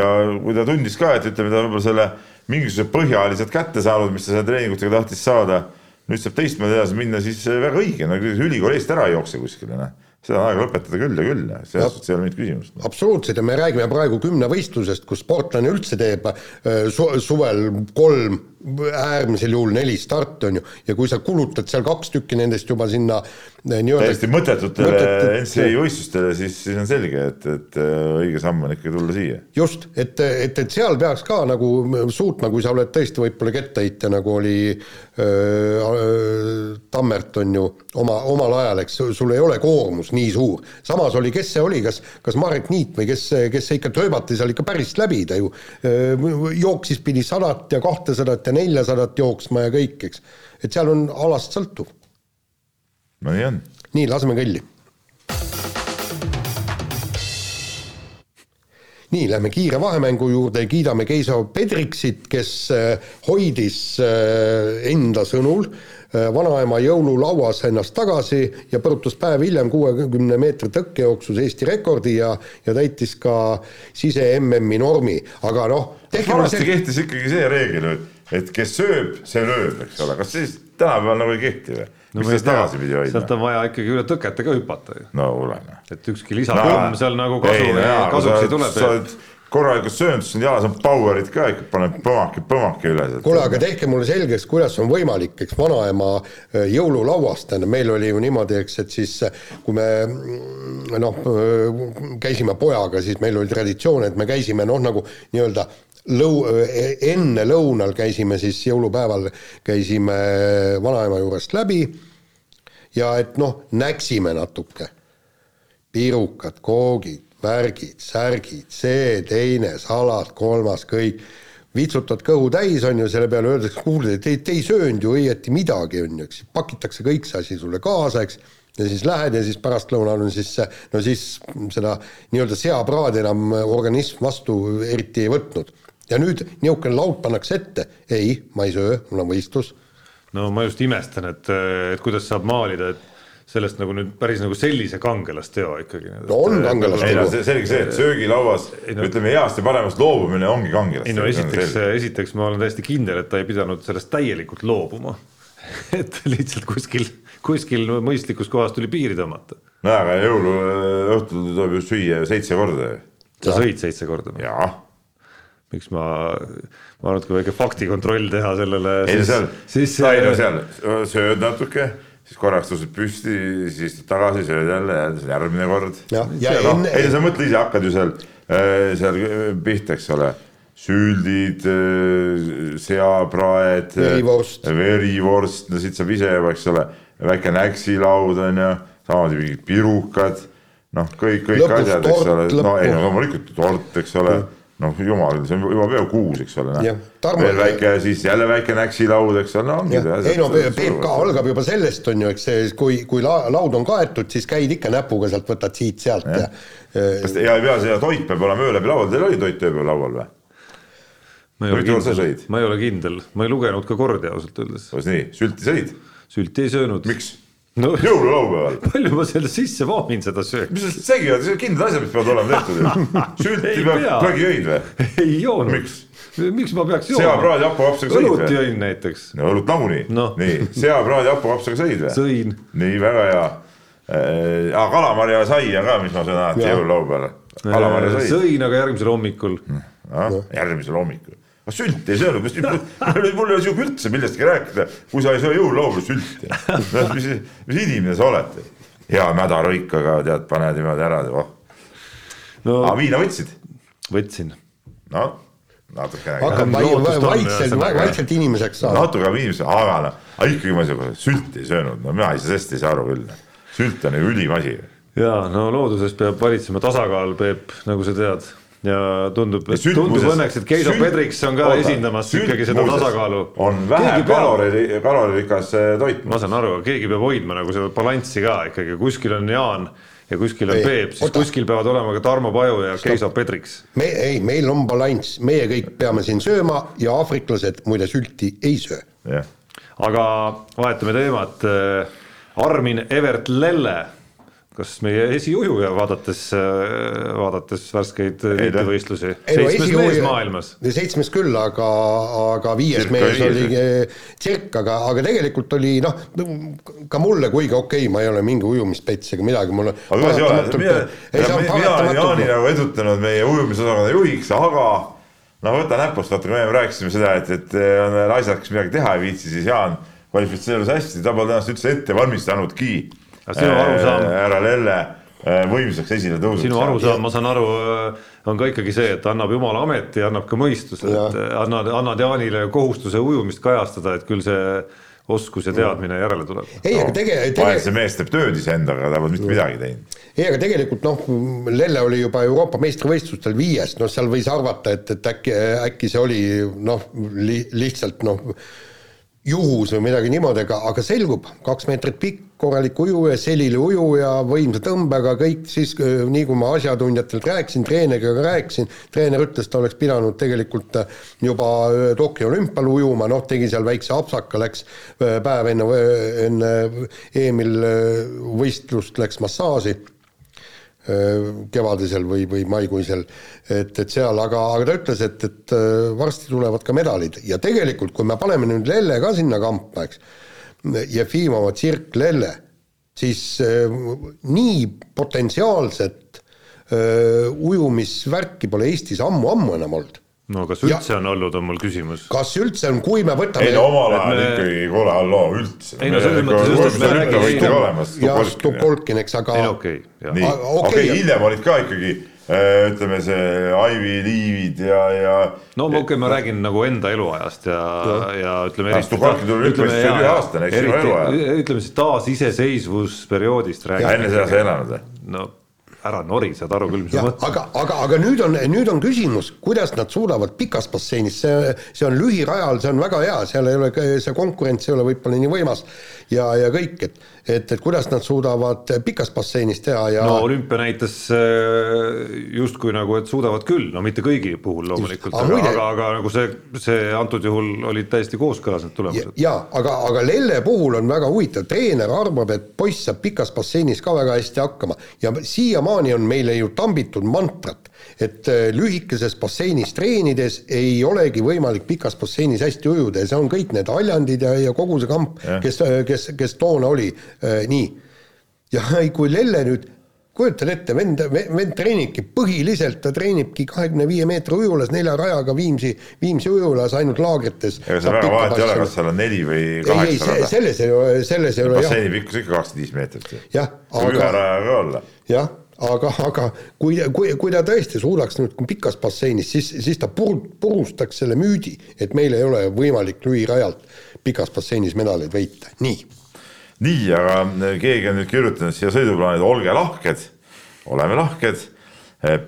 ja kui ta tundis ka, et ütleme, ta võib-olla selle mingisugused põhjalised kätte saanud, mis ta seal treeningutega tahtis saada. nüüd saab teistmoodi edasi minna, siis väga õige, no ülikooli eest ära ei jookse kuskile, noh seda on aega lõpetada küll ja küll, selles suhtes ei ole mingit küsimust. absoluutselt ja me räägime praegu kümnevõistlusest, kus sportlane üldse teeb äh, su suvel kolm, äärmisel juhul neli starti on ju, ja kui sa kulutad seal kaks tükki nendest juba sinna äh, nii-öelda täiesti mõttetutele mõttetut, NCAA võistlustele, siis, siis on selge, et, et äh, õige samm on ikkagi tulla siia. just, et, et, et seal peaks ka nagu suutma, kui sa oled tõesti võib-olla kettaheitja, nagu oli öö, Tammert on ju oma, omal ajal, eks sul ei ole koormus nii suur. samas oli, kes see oli, kas, kas Marek Niit või kes, kes ikka trööbati seal ikka päris läbi, ta ju jooksis, pidi sadat ja kahtesadat ja neljasadat jooksma ja kõik, eks. et seal on alast sõltuv. no nii on. nii, laseme kõlli. nii, lähme kiire vahemängu juurde, kiidame Keiso Pedriksit, kes hoidis enda sõnul äh, Äh, vanaema jõululauas ennast tagasi ja põrutas päev hiljem kuuekümne meetri tõkkejooksus Eesti rekordi ja, ja täitis ka sise-MM-i normi, aga noh. vanasti see... kehtis ikkagi see reegel, et kes sööb, see lööb, eks ole, kas siis tänapäeval nagu ei kehti või? no miks siis tagasipidi hoidma? sealt on vaja ikkagi üle tõkete ka hüpata ju. no noh. et ükski lisapomm no, seal nagu kasu, kasuks ei tule korralikult söönud, siis jalas on power'id ka ikka, paneb põmaki, põmaki üle. kuule, aga tehke mulle selgeks, kuidas on võimalik, eks vanaema äh, jõululauast, tähendab, meil oli ju niimoodi, eks, et siis äh, kui me mm, noh, äh, käisime pojaga, siis meil oli traditsioon, et me käisime noh, nagu nii-öelda lõu-, enne lõunal käisime siis jõulupäeval, käisime vanaema juurest läbi ja et noh, näksime natuke. pirukad, koogid, värgid, särgid, see, teine, salad, kolmas, kõik, vitsutad kõhu täis, on ju, selle peale öeldakse, kuule, te, te ei söönud ju õieti midagi, on ju, eks, pakitakse kõik see asi sulle kaasa, eks, ja siis lähed ja siis pärastlõunal on siis no siis seda nii-öelda seapraadi enam organism vastu eriti ei võtnud. Ja nüüd niisugune laud pannakse ette, ei, ma ei söö, mul on võistlus. no ma just imestan, et, et kuidas saab maalida, et sellest nagu nüüd päris nagu sellise kangelasteo ikkagi. no on kangelasteo. ei no selge see, et söögilauas no, ütleme heast ja paremast loobumine ongi kangelasteo. ei no esiteks, esiteks ma olen täiesti kindel, et ta ei pidanud sellest täielikult loobuma et lihtsalt kuskil, kuskil mõistlikus kohas tuli piiri tõmmata. nojah, aga jõuluõhtul tuleb ju süüa seitse korda. sa sõid seitse korda? jaa miks ma, ma arvan, et kui väike faktikontroll teha sellele. ei no seal, siis sai no seal sööd natuke siis korraks tõused püsti, siis tagasi, sööd jälle, jälle järgmine kord. Enne... ei, sa mõtle ise, hakkad ju seal, äh, seal pihta, eks ole. Süldid, äh, seapraed, verivorst, verivorst, no siit saab ise juba, eks ole, väike näksilaud on ju, samamoodi mingid pirukad, noh, kõik, kõik Lõpus asjad, eks ole, no ei no loomulikult tort, eks ole. Mm noh, jumal, see on juba peaaegu kuus, eks ole, noh. veel väike, siis jälle väike näksilaud, eks ole, no ongi. ei no PPK algab juba sellest, on ju, eks see, kui, kui la, laud on kaetud, siis käid ikka näpuga sealt, võtad siit-sealt ja, ja. kas te, ja ei pea, see toit peab olema öö läbi laual, teil oli toit ööpäev laual või? ma ei ole kindel, ma ei ole kindel, ma ei lugenud ka kordi ausalt öeldes. kuidas nii, sülti sõid? sülti ei söönud. miks? No, jõululaupäeval. palju ma selle sisse vaamin seda sööki? mis segi on, kindlad asjad, mis peavad olema tehtud ju. sülti peab, kunagi jõid või? ei joonud. miks? miks ma peaks jooma? seapraadi hapukapsaga sõid või? õlut jõin näiteks. no õlut nagunii no.. nii, seapraadi hapukapsaga sõid või? sõin. nii, väga hea äh,. kalamarja saia ka, mis ma söön alati jõululaupäeval. kalamarja sai. sõin, aga järgmisel hommikul no,. järgmisel hommikul aga sülti ei söönud, mul ei ole sinuga üldse millestki rääkida, kui sa ei söö jõululaulu sülti. mis, mis inimene sa oled? hea mädarõikaga tead, paned niimoodi ära, oh. no,. aga viina võtsid? võtsin. noh, natukene. hakkab vaikselt, vaikselt inimeseks saama. natuke inimeseks, aga noh, aga ikkagi ma sinuga sülti ei söönud, no mina ei saa sellest ei saa aru küll. sült on ju ülim asi. ja no looduses peab valitsema tasakaal, Peep, nagu sa tead ja tundub, tundub õnneks, et Keido Pedriks on ka oota, esindamas ikkagi seda tasakaalu. on vähe kalori, kaloririkas eh, toit. ma saan aru, keegi peab hoidma nagu seda balanssi ka ikkagi, kuskil on Jaan ja kuskil on ei, Peep, siis oota. kuskil peavad olema ka Tarmo Paju ja Stop. Keiso Pedriks. me, ei, meil on balanss, meie kõik peame siin sööma ja aafriklased muide sülti ei söö. aga vahetame teemat. Armin Evert Lelle kas meie esiujuja, vaadates, vaadates värskeid tiitlivõistlusi, seitsmes no, mees maailmas. seitsmes küll, aga, aga viies Tsirka mees oli Tsirk, aga, aga tegelikult oli noh, ka mulle, kuigi okei okay,, ma ei ole mingi ujumispets ega midagi, mul aga kuidas ei ole, mina, mina olen Jaani nagu edutanud meie ujumisosakonna juhiks, aga no võta näpust, vaata kui me rääkisime seda, et, et on naised, kes midagi teha ei viitsi, siis Jaan kvalifitseerus hästi, ta pole ennast üldse ette valmistanudki. Äh, härra Lelle äh, võimsaks esile tõusnud. sinu arusaam, ma saan aru, äh, on ka ikkagi see, et annab jumala ameti, annab ka mõistuse, et annad, annad Jaanile kohustuse ujumist kajastada, et küll see oskus ja teadmine järele tuleb. ei, aga tegelikult tege... see mees teeb tööd iseendaga, ta pole mitte midagi teinud. ei, aga tegelikult noh, Lelle oli juba Euroopa meistrivõistlustel viies, noh, seal võis arvata, et, et äkki, äkki see oli noh li,, lihtsalt noh, juhus või midagi niimoodi, aga, aga selgub, kaks meetrit pikk, korralik ujuja, selili ujuja, võimsa tõmbega, kõik siis nii, kui ma asjatundjatelt rääkisin, treeneriga rääkisin, treener ütles, ta oleks pidanud tegelikult juba Tokyo olümpial ujuma, noh, tegi seal väikse apsaka, läks päev enne, enne EM-il võistlust, läks massaaži kevadisel või, või maikuisel, et, et seal, aga, aga ta ütles, et, et varsti tulevad ka medalid. Ja tegelikult, kui me paneme nüüd Lelle ka sinna kampa, eks, Jefimova, Tsirk, Lelle, siis nii potentsiaalset äh, ujumisvärki pole Eestis ammu-ammu enam olnud no kas üldse ja, on olnud, on mul küsimus. kas üldse on, kui me võtame. ei no omal ajal me... ikkagi, kuule, halloo, üldse. ei no selles mõttes just, et me räägime. ja Stopolkin, eks, aga. ei no okei okay,. nii, okei, hiljem olid ka ikkagi äh, ütleme see Ivy Leave'id ja, ja. no okei okay,, ma räägin nagu enda eluajast ja, ja, ja ütleme. Stopolkin tuli ütleme üheaastane, eks ju, eluajal. ütleme siis taasiseseisvusperioodist räägime. enne seda sa ei elanud või? no ära nori, saad aru küll, mis ma mõtlen. aga, aga, aga nüüd on, nüüd on küsimus, kuidas nad suudavad pikas basseinis, see, see on lühirajal, see on väga hea, seal ei ole, see konkurents ei ole võib-olla nii võimas ja, ja kõik, et et, et kuidas nad suudavad pikas basseinis teha ja no olümpia näitas äh, justkui nagu, et suudavad küll, no mitte kõigi puhul loomulikult, aga, aga, aga, aga nagu see, see antud juhul olid täiesti kooskõlas need tulemused. jaa, aga, aga Lelle puhul on väga huvitav, treener arvab, et poiss saab pikas basseinis ka väga hästi hakkama ja siiamaani siiamaani on meile ju tambitud mantrat, et äh, lühikeses basseinis treenides ei olegi võimalik pikas basseinis hästi ujuda ja see on kõik need haljandid ja, ja kogu see kamp, kes, äh, kes, kes toona oli äh, nii. ja kui Lelle nüüd kujutad ette, vend, vend treenibki põhiliselt, ta treenibki kahekümne viie meetri ujulas nelja rajaga Viimsi, Viimsi ujulas ainult laagrites. ega seal väga vahet ei ole, kas seal on neli või kaheksa rada. selles ei ole, selles ei ole jah. basseini pikkus ikka kakskümmend viis meetrit. jah, aga. ühe rajaga olla. jah aga, aga kui, kui, kui ta tõesti suudaks nüüd pikas basseinis, siis, siis ta pur-, purustaks selle müüdi, et meil ei ole võimalik lühirajalt pikas basseinis medaleid võita, nii. nii, aga keegi on nüüd kirjutanud siia sõiduplaanid, olge lahked, oleme lahked.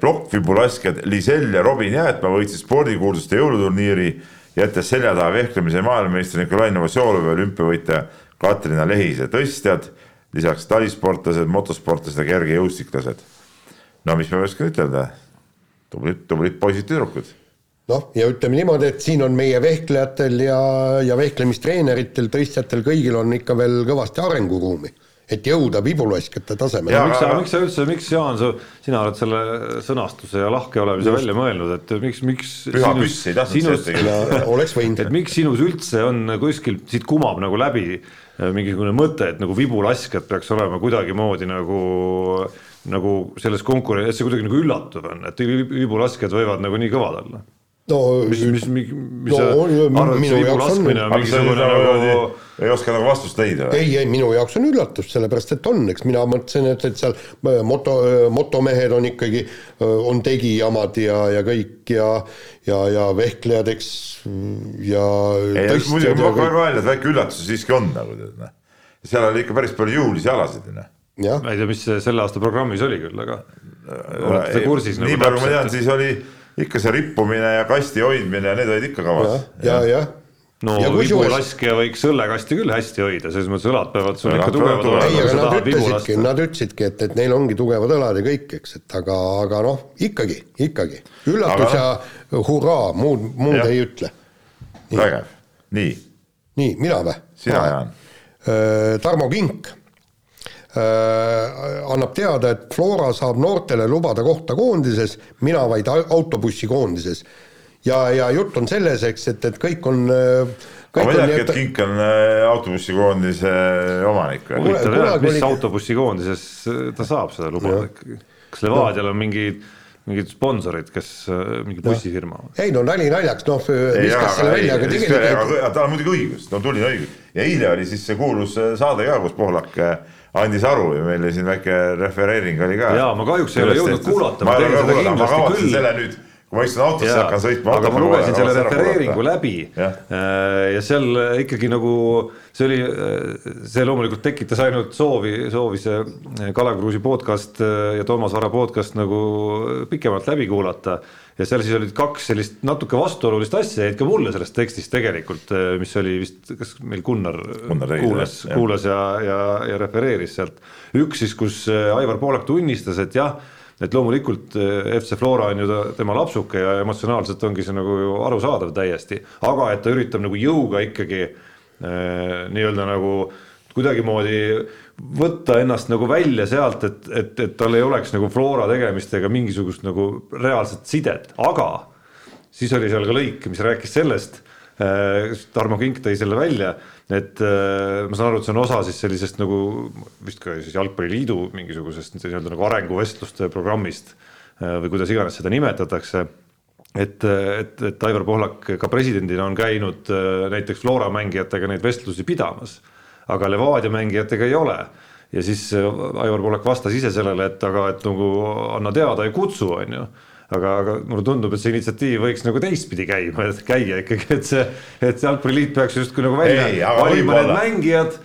plokkvibulaskjad Lisel ja Robin Jäätma võitsid spordikuulsuste jõuluturniiri, jättes selja taha vehklemise maailmameistri Nikolai Novosjolovi olümpiavõitja Katrina Lehise tõstjad lisaks talisportlased, motosportlased ja kergejõustiklased. no mis ma oskan ütelda, tublid, tublid poisid-tüdrukud. noh, ja ütleme niimoodi, et siin on meie vehklejatel ja, ja vehklemistreeneritel, tõstjatel, kõigil on ikka veel kõvasti arenguruumi et jõuda vibulaskjate tasemele. miks sa, miks sa üldse, miks Jaan, sa, sina oled selle sõnastuse ja lahke olemise Just. välja mõelnud, et miks, miks püha püss ei tahtnud sinust, oleks võinud. et miks sinus üldse on kuskil, siit kumab nagu läbi mingisugune mõte, et nagu vibulaskjad peaks olema kuidagimoodi nagu nagu selles konkurentsis, see kuidagi nagu üllatav on, et vibulaskjad võivad nagu nii kõvad olla no mis, mis, mis, mis No, sa on- arvad, minu jaoks on- laskmine on aga sa mingisugune nagu ei oska nagu vastust leida ei, ei minu jaoks on üllatus, sellepärast et on, eks mina mõtlesin, et, et seal äh, moto, motomehed on ikkagi, on tegijamad ja, ja kõik ja ja, ja vehklejad, eks ja muidugi ma ka välja, et väike üllatus siiski on nagu tead noh. seal oli ikka päris palju jõulisi alasid noh. ma ei tea, mis selle aasta programmis oli küll, aga olete te kursis nagu nii palju ma tean, siis oli ikka see rippumine ja kasti hoidmine ja need olid ikka kavas. ja, ja no ja kusjuures, vibulaskja võiks õllekasti küll hästi hoida, selles mõttes õlad peavad sul ikka tugevad olema, ei, aga nad ütlesidki, nad ütlesidki, et, et neil ongi tugevad õlad ja kõik, eks, et aga, aga noh, ikkagi, ikkagi üllatus Aga ja hurraa, muud, muud Jah. ei ütle. vägev, nii, nii, mina või? sina, Jaan. Tarmo Kink äh, annab teada, et Flora saab noortele lubada kohta koondises, mina vaid au- autobussikoondises. ja, ja jutt on selles, eks, et, et kõik on, ma on teadki, et Kink on äh, autobussikoondise omanik huvitav jah, mis oli- autobussikoondises ta saab seda lubada ikkagi. kas Levadial on mingid, mingid sponsorid, kes, mingi bussifirma? ei no nali naljaks, noh, ei, viskas selle välja, aga tegelikult tal on muidugi õigus, no tuline õigus ja eile oli siis see kuulus äh, saade ka, kus Pohlak äh, andis aru ja meil oli siin väike refereering oli ka. Jaa, ma kahjuks ei ole jõudnud kuulata, ma ma ei ole seda ka kuulata, ma kindlasti kavatsen selle nüüd, kui ma istun autosse ja hakkan sõitma aga ma lugesin selle refereeringu läbi. Jah. äh, ja seal ikkagi nagu see oli, see loomulikult tekitas ainult soovi, soovi see Kalev Kruusi podcast äh, ja Toomas Vara podcast nagu pikemalt läbi kuulata. Ja seal siis olid kaks sellist natuke vastuolulist asja jäid ka mulle sellest tekstist tegelikult, mis oli vist, kas meil Gunnar, Gunnar Reis, kuulas kuulas ja, ja, ja refereeris sealt. üks siis, kus äh, Aivar Poolak tunnistas, et jah et loomulikult FC Flora on ju ta, tema lapsuke ja emotsionaalselt ongi see nagu arusaadav täiesti, aga et ta üritab nagu jõuga ikkagi eh, nii-öelda nagu kuidagimoodi võtta ennast nagu välja sealt, et, et, et tal ei oleks nagu Flora tegemistega mingisugust nagu reaalset sidet, aga siis oli seal ka lõik, mis rääkis sellest, Tarmo Kink tõi selle välja, et äh, ma saan aru, et see on osa siis sellisest nagu vist ka siis Jalgpalliliidu mingisugusest nii-öelda nagu arenguvestluste programmist äh, või kuidas iganes seda nimetatakse. Et, et, et Aivar Pohlak ka presidendina on käinud äh, näiteks Flora mängijatega neid vestlusi pidamas, aga Levadia mängijatega ei ole. Ja siis äh, Aivar Pohlak vastas ise sellele, et aga et nagu anna teada ja kutsu, on ju. Aga, aga mulle tundub, et see initsiatiiv võiks nagu teistpidi käima, et käia ikkagi, et see, et see jalgpalliliit peaks justkui nagu välja Ei, valima need mängijad,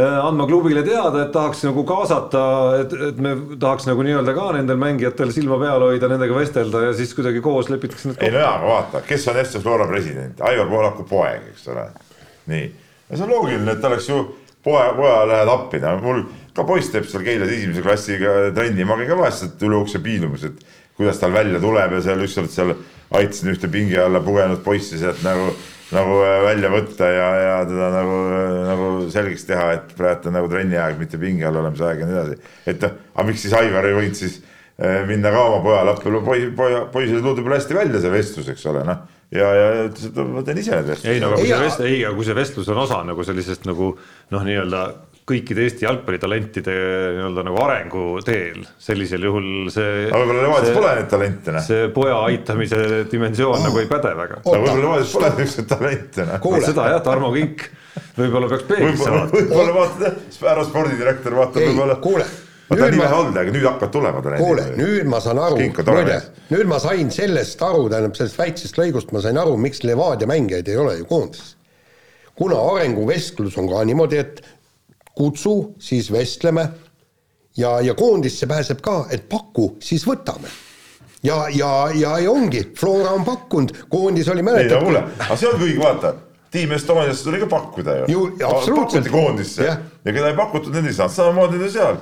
andma klubile teada, et tahaks nagu kaasata, et, et me tahaks nagu nii-öelda ka nendel mängijatel silma peal hoida, nendega vestelda ja siis kuidagi koos lepitakse need ei no jaa, aga vaata, kes on FC Flora president, Aivar Pohlaku poeg, eks ole. nii, ja see on loogiline, et oleks ju poe, pojale lähed appi, no mul ka poiss teeb seal Keilas esimese klassiga trenni, ma käin ka vahest sealt üle ukse piilumas, et kuidas tal välja tuleb ja seal ükskord seal aitasin ühte pingi alla pugenud poissi sealt nagu, nagu äh, välja võtta ja, ja teda nagu, nagu selgeks teha, et praegu on nagu trenni aeg, mitte pingi all olemise aeg ja nii edasi. et noh, aga miks siis Aivar ei võinud siis äh, minna ka oma pojale appi, poi-, poja, poisil võib-olla hästi välja see vestlus, eks ole, noh. ja, ja ma teen ise need vestlused. ei no aga kui Ei, see aga- vest-, ei, aga kui see vestlus on osa nagu sellisest nagu noh, nii-öelda kõikide Eesti jalgpallitalentide nii-öelda nagu arenguteel, sellisel juhul see. aga võib-olla Levadias pole neid talente, noh. see poja aitamise dimensioon nagu ei päde väga. aga võib-olla Levadias pole niisuguseid talente, noh. Seda jah, Tarmo Kink võib-olla peaks peeglisse vaatama. võib-olla vaatad, härra spordidirektor vaatab ei võib-olla., kuule, ta nüüd nii vähe, olnud, aga nüüd hakkavad tulema talendid. kuule, nüüd ma saan aru, on muide nüüd ma sain sellest aru, tähendab sellest väiksest lõigust ma sain aru, miks Levadia mängijaid ei ole ju koondises. kuna arenguvestlus on ka niimoodi, et kutsu, siis vestleme ja, ja koondisse pääseb ka, et paku, siis võtame. ja, ja, ja, ja ongi, Flora on pakkunud, koondis oli ei no mäletad kuule, aga see ongi õige, vaata. Tiim Estoniasse tuli ka pakkuda ju, pakuti koondisse Jah. ja keda ei pakutud, need ei saanud, samamoodi on seal.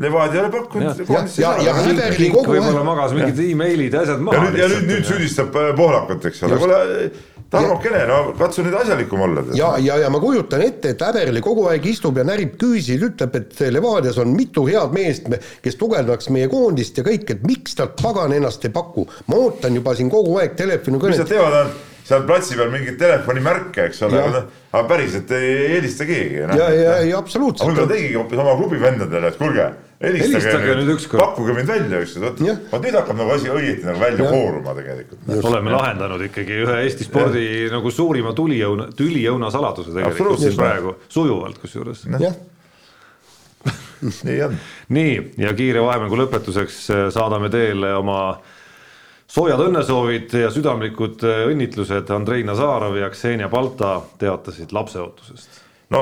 Levadia ei ole pakkunud koondisse Ja- ja- ja. Häberli kogu võib-olla aeg- magas mingid emailid ja asjad ja maha. nüüd, ja nüüd, nüüd süüdistab äh, Pohlakut, eks ole, kuule, Tarmokene, no katsu nüüd asjalikum olla. ja, ja, ja ma kujutan ette, et Häberli kogu aeg istub ja närib küüsil, ütleb, et Levadias on mitu head meest, kes tugevdaks meie koondist ja kõik, et miks ta pagan ennast ei paku. ma ootan juba siin kogu aeg mis nad telefonikõnet. teevad, on seal platsi peal mingeid telefonimärke, eks ole, aga päriselt ei helista keegi. ja, ja, ja aga absoluutselt võib-olla. tegigi hoopis oma klubi vendadele, et kuulge, helistage, nüüd ükskord. pakkuge mind välja vot Jah., vot nüüd hakkab nagu asi õieti nagu välja kooruma tegelikult. oleme lahendanud ikkagi ühe Eesti spordi nagu suurima tulijõuna, tüliõuna saladuse tegelikult praegu, sujuvalt kusjuures. nii on. nii, ja kiire vahemängu lõpetuseks äh, saadame teele oma soojad õnnesoovid ja südamlikud äh, õnnitlused, Andrei Nazarov ja Ksenia Balta teatasid lapseootusest. no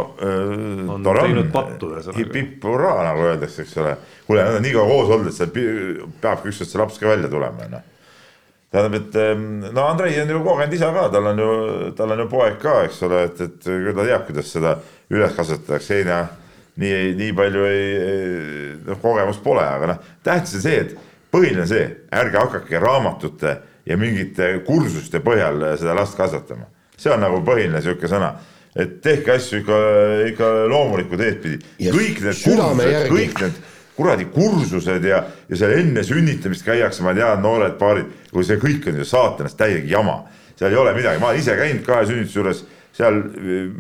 On tore ühesõnaga. hip-hip hurraa nagu öeldakse, eks ole. kuule, nad on nii kaua koos olnud, et seal peabki ükskord see laps ka välja tulema, noh. tähendab, et em, no Andrei on ju kogenud isa ka, tal on ju, tal on ju poeg ka, eks ole, et, et küll ta teab, kuidas seda üles kasvatada, Ksenia nii, nii palju ei, noh, kogemust pole, aga noh, tähtis on see, et põhiline on see, ärge hakake raamatute ja mingite kursuste põhjal seda last kasvatama. see on nagu põhiline sihuke sõna, et tehke asju ikka, ikka loomulikku teed pidi. Kõik need kursused, kõik need kuradi kursused ja, ja seal enne sünnitamist käiakse, ma tean, noored paarid, kui see kõik on ju saatanast täielik jama. seal ei ole midagi, ma olen ise käinud kahe sünnituse juures, seal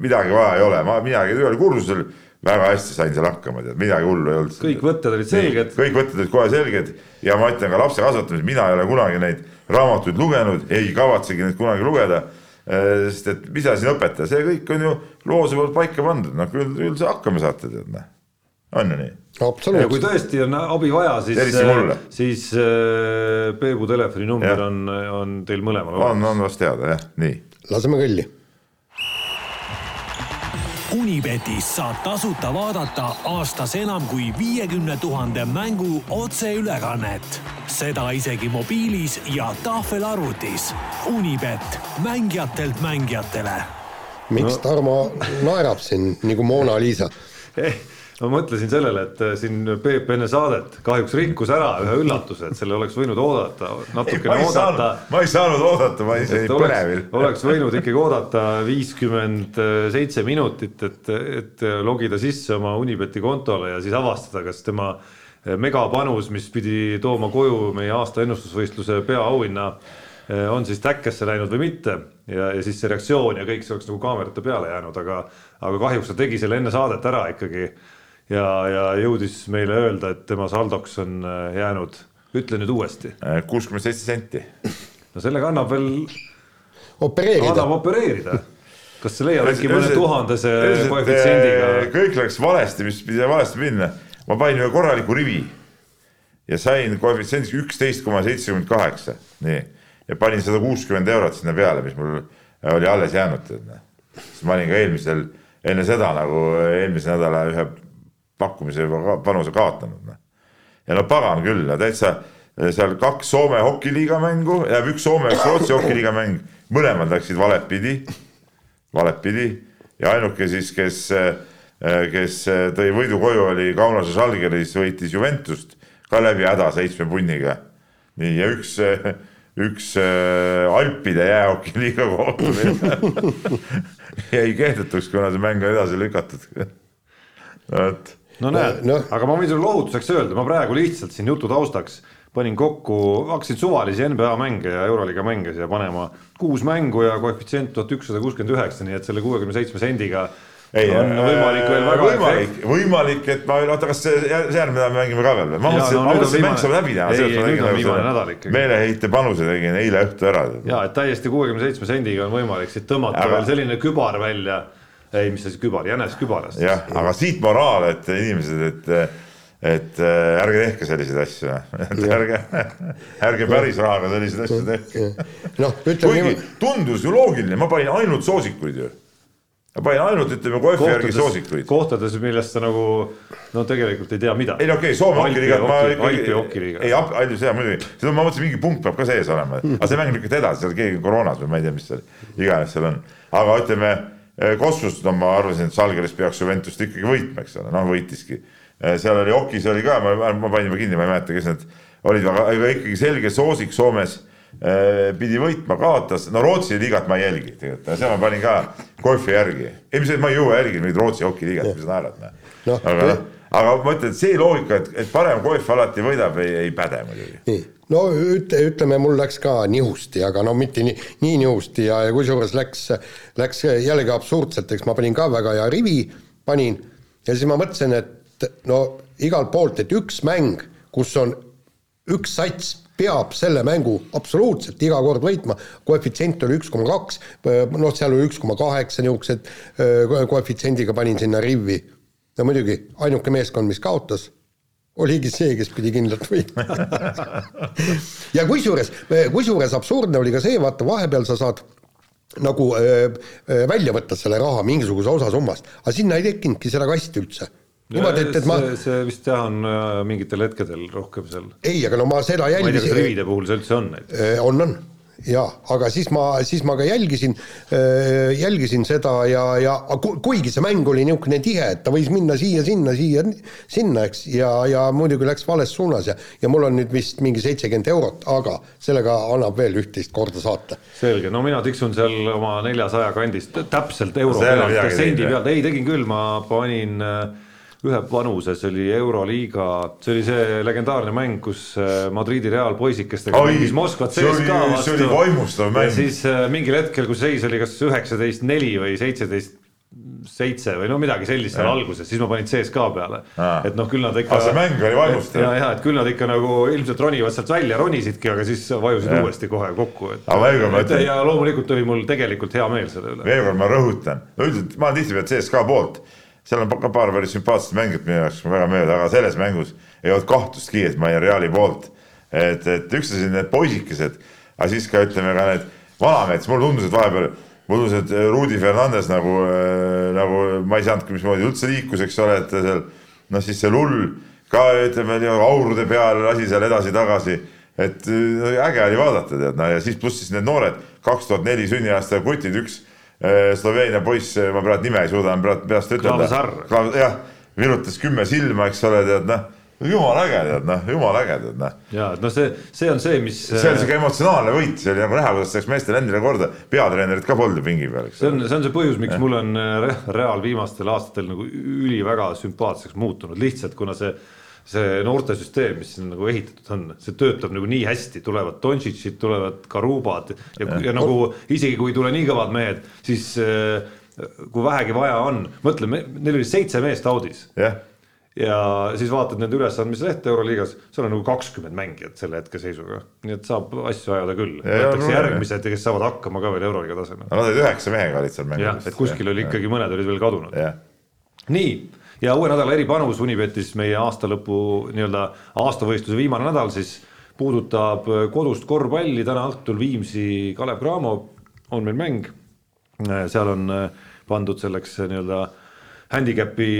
midagi vaja ei ole, ma minagi ühel kursusel väga hästi sain seal hakkama, tead, midagi hullu ei olnud. kõik võtted olid selged, kõik võtted olid kohe selged ja ma ütlen ka lapse kasvatamisel, mina ei ole kunagi neid raamatuid lugenud, ei kavatsegi neid kunagi lugeda. sest et mis asi on õpetaja, see kõik on ju loose poolt paika pandud, noh küll, küll sa hakkama saate, tead noh. on ju nii? ja kui tõesti on abi vaja, siis mulle., siis äh, Peebu telefoninumber on, on teil mõlemal on, olemas. on vast teada jah, nii. laseme kõlli. Unibetis saab tasuta vaadata aastas enam kui viiekümne tuhande mängu otseülekannet. seda isegi mobiilis ja tahvelarvutis. Unibet, mängijatelt mängijatele miks Tarmo naerab siin nagu Mona-Lisa? Eh, ma mõtlesin sellele, et äh, siin Peep enne saadet kahjuks rikkus ära ühe üllatuse, et selle oleks võinud oodata, natukene ei oodata. ma ei saanud oodata, ma ise et olin põnevil. oleks, oleks võinud ikkagi oodata viiskümmend seitse minutit, et, et logida sisse oma Unibeti kontole ja siis avastada, kas tema megapanus, mis pidi tooma koju meie aasta ennustusvõistluse peaauhinna, on siis täkkesse läinud või mitte. Ja, ja siis see reaktsioon ja kõik see oleks nagu kaamerate peale jäänud, aga, aga kahjuks ta tegi selle enne saadet ära ikkagi ja, ja jõudis meile öelda, et tema saldoks on äh, jäänud, ütle nüüd uuesti, kuuskümmend seitse senti. no sellega annab veel opereerida annab. opereerida. kas sa leiad äkki mõne tuhandese koefitsiendiga eh,? kõik läks valesti, mis pidi valesti minna. ma panin ühe korraliku rivi ja sain koefitsiendiks üksteist koma seitsekümmend kaheksa, nii. ja panin sada kuuskümmend eurot sinna peale, mis mul oli alles jäänud, siis ma olin ka eelmisel, enne seda nagu eelmise nädala ühe pakkumise juba panuse kaotanud, noh. ja no pagan küll, täitsa eh, seal kaks Soome hokiliiga mängu, jääb üks Soome, üks Rootsi hokiliiga mäng, mõlemad läksid valet pidi valet pidi ja ainuke siis, kes, kes tõi võidu koju, oli Kaunase Žalgiris, võitis Juventust ka läbi häda seitsme punniga. nii ja üks, üks Alpide jäähokiliiga kohtumine jäi kehtetuks, kuna see mäng on edasi lükatud. vot, no näed Noh. no., aga ma võin sulle lohutuseks öelda, ma praegu lihtsalt siin jutu taustaks panin kokku, hakkasin suvalisi NBA mänge ja Euroliiga mänge siia panema. kuus mängu ja koefitsient tuhat ükssada kuuskümmend üheksa, nii et selle kuuekümne seitsme sendiga ei on võimalik veel väga võimalik, võimalik, et ma, oota, kas see jär- see järgmine nädal mängime ka veel või? ma mõtlesin, ma mõtlesin, et mäng saab läbi teha. Ei, ei, nüüd on viimane nädal ikkagi. meeleheite panuse tegin eile õhtu ära. ja et täiesti kuuekümne seitsme sendiga on võimalik siit tõmmata veel selline kübar välja. ei, mis asi kübar, jänes kübarast. jah, aga siit moraal, et inimesed, et, et äh, ärge tehke selliseid asju, ärge, ärge päris rahaga selliseid asju tehke. noh, ütleme niimoodi, tundus ju loogiline, ma panin ainult soosikuid ju. ma panin ainult, ütleme, koefi järgi soosikuid. kohtades, millest sa nagu no tegelikult ei tea midagi. ei no okei okay,, Soome hokiliigat ma ikkagi ei, Alpi seda muidugi, seda ma mõtlesin, mingi punkt peab ka sees olema, aga see mäng lükati edasi, seal keegi on koroonas või ma ei tea, mis seal iganes seal on. aga ütleme, Kossust no ma arvasin, et Žalgiris peaks Juventust ikkagi võitma, eks ole, noh võitiski. seal oli Okis oli ka, ma, ma panin kinni, ma ei mäleta, kes need olid, aga ikkagi selge soosik Soomes eh, pidi võitma, kaotas, no Rootsi liigat ma ei jälgi tegelikult, seal ma panin ka Koefi järgi. ei, mis, ma ei jõua jälgida mingit Rootsi hokiliigat, mis naerad, noh. Noh, aga noh, aga ma ütlen, et see loogika, et, et parem Koef alati võidab, ei, ei päde muidugi. No ütle, ütleme, mul läks ka nihusti, aga no mitte nii, nii nihusti ja, ja kusjuures läks, läks jällegi absurdselt, eks ma panin ka väga hea rivi, panin ja siis ma mõtlesin, et no igalt poolt, et üks mäng, kus on üks sats peab selle mängu absoluutselt iga kord võitma, koefitsient oli üks koma kaks, noh, seal oli üks koma kaheksa niisugused koefitsiendiga panin sinna rivvi. ja muidugi ainuke meeskond, mis kaotas oligi see, kes pidi kindlalt võitma ja kusjuures, kusjuures absurdne oli ka see, vaata vahepeal sa saad nagu öö, välja võtta selle raha mingisuguse osa summast, aga sinna ei tekkinudki seda kasti üldse. niimoodi, et, et ma see vist jah, on mingitel hetkedel rohkem seal. ei, aga no ma seda jälgisin. ma ei tea, kas rivide puhul see üldse on näiteks? on, on jaa, aga siis ma, siis ma ka jälgisin, jälgisin seda ja, ja kuigi see mäng oli niisugune tihe, et ta võis minna siia-sinna, siia-sinna, eks, ja, ja muidugi läks vales suunas ja ja mul on nüüd vist mingi seitsekümmend eurot, aga sellega annab veel üht-teist korda saata. selge, no mina tiksun seal oma neljasaja kandist täpselt euro pealt, sendi pealt, ei tegin küll, ma panin äh, ühe panuse, see oli Euroliiga, see oli see legendaarne mäng, kus äh, Madridi Real poisikestega mängis Moskvat CSKA vastu. see oli vaimustav mäng. siis äh, mingil hetkel, kui seis oli kas üheksateist neli või seitseteist seitse või no midagi sellist seal alguses, siis ma panin CSKA peale. et noh, küll nad ikka. see mäng oli vaimustav. ja, ja et küll nad ikka nagu ilmselt ronivad sealt välja, ronisidki, aga siis vajusid ja. uuesti kohe kokku, et. Ütlen... ja loomulikult oli mul tegelikult hea meel selle üle. veel kord ma rõhutan, no üldiselt ma olen tihtipeale CSKA poolt seal on ka paar päris sümpaatset mängijat minu jaoks väga meeldib, aga selles mängus ei olnud kahtlustki, et ma olin Reali poolt. et, et üks asi need poisikesed, aga siis ka ütleme ka need vanamehed, siis mulle tundus, et vahepeal mulle tundus, et Rudi Fernandes nagu äh,, nagu ma ei saanudki, mismoodi üldse liikus, eks ole, et seal noh, siis see lull ka ütleme aurude peal lasi seal edasi-tagasi et no, äge oli vaadata, tead, no ja siis pluss siis need noored, kaks tuhat neli sünniaasta kutid, üks Äh, Sloveenia poiss, ma praegu nime ei suuda praegu peast ütelda. jah, virutas kümme silma, eks ole, tead noh jumala äge, tead noh, jumala äge, tead noh. ja, et noh, see, see on see, mis. see on siuke emotsionaalne võit, see oli nagu näha, kuidas läks meestele endile korda, peatreenerit ka polnud ju pingi peal, eks. see on, see on see põhjus, miks ja. mul on äh, Real viimastel aastatel nagu üliväga sümpaatseks muutunud, lihtsalt kuna see see noortesüsteem, mis siin nagu ehitatud on, see töötab nagu nii hästi, tulevad Dontšitšid, tulevad Karubad ja, ja, ja nagu isegi kui ei tule nii kõvad mehed, siis äh, kui vähegi vaja on, mõtle, neil oli seitse meest audis yeah. ja siis vaatad nende ülesandmislehte Euroliigas, seal on nagu kakskümmend mängijat selle hetkeseisuga, nii et saab asju ajada küll. võetakse järgmised, kes saavad hakkama ka veel Euroliiga tasemel. Nad olid üheksa mehega olid seal mängimas. et kuskil oli ikkagi mõned olid veel kadunud. nii ja uue nädala eripanus Unibetis meie aasta lõpu nii-öelda aastavõistluse viimane nädal siis puudutab kodust korvpalli, täna õhtul Viimsi Kalev Cramo on meil mäng. seal on pandud selleks nii-öelda handicapi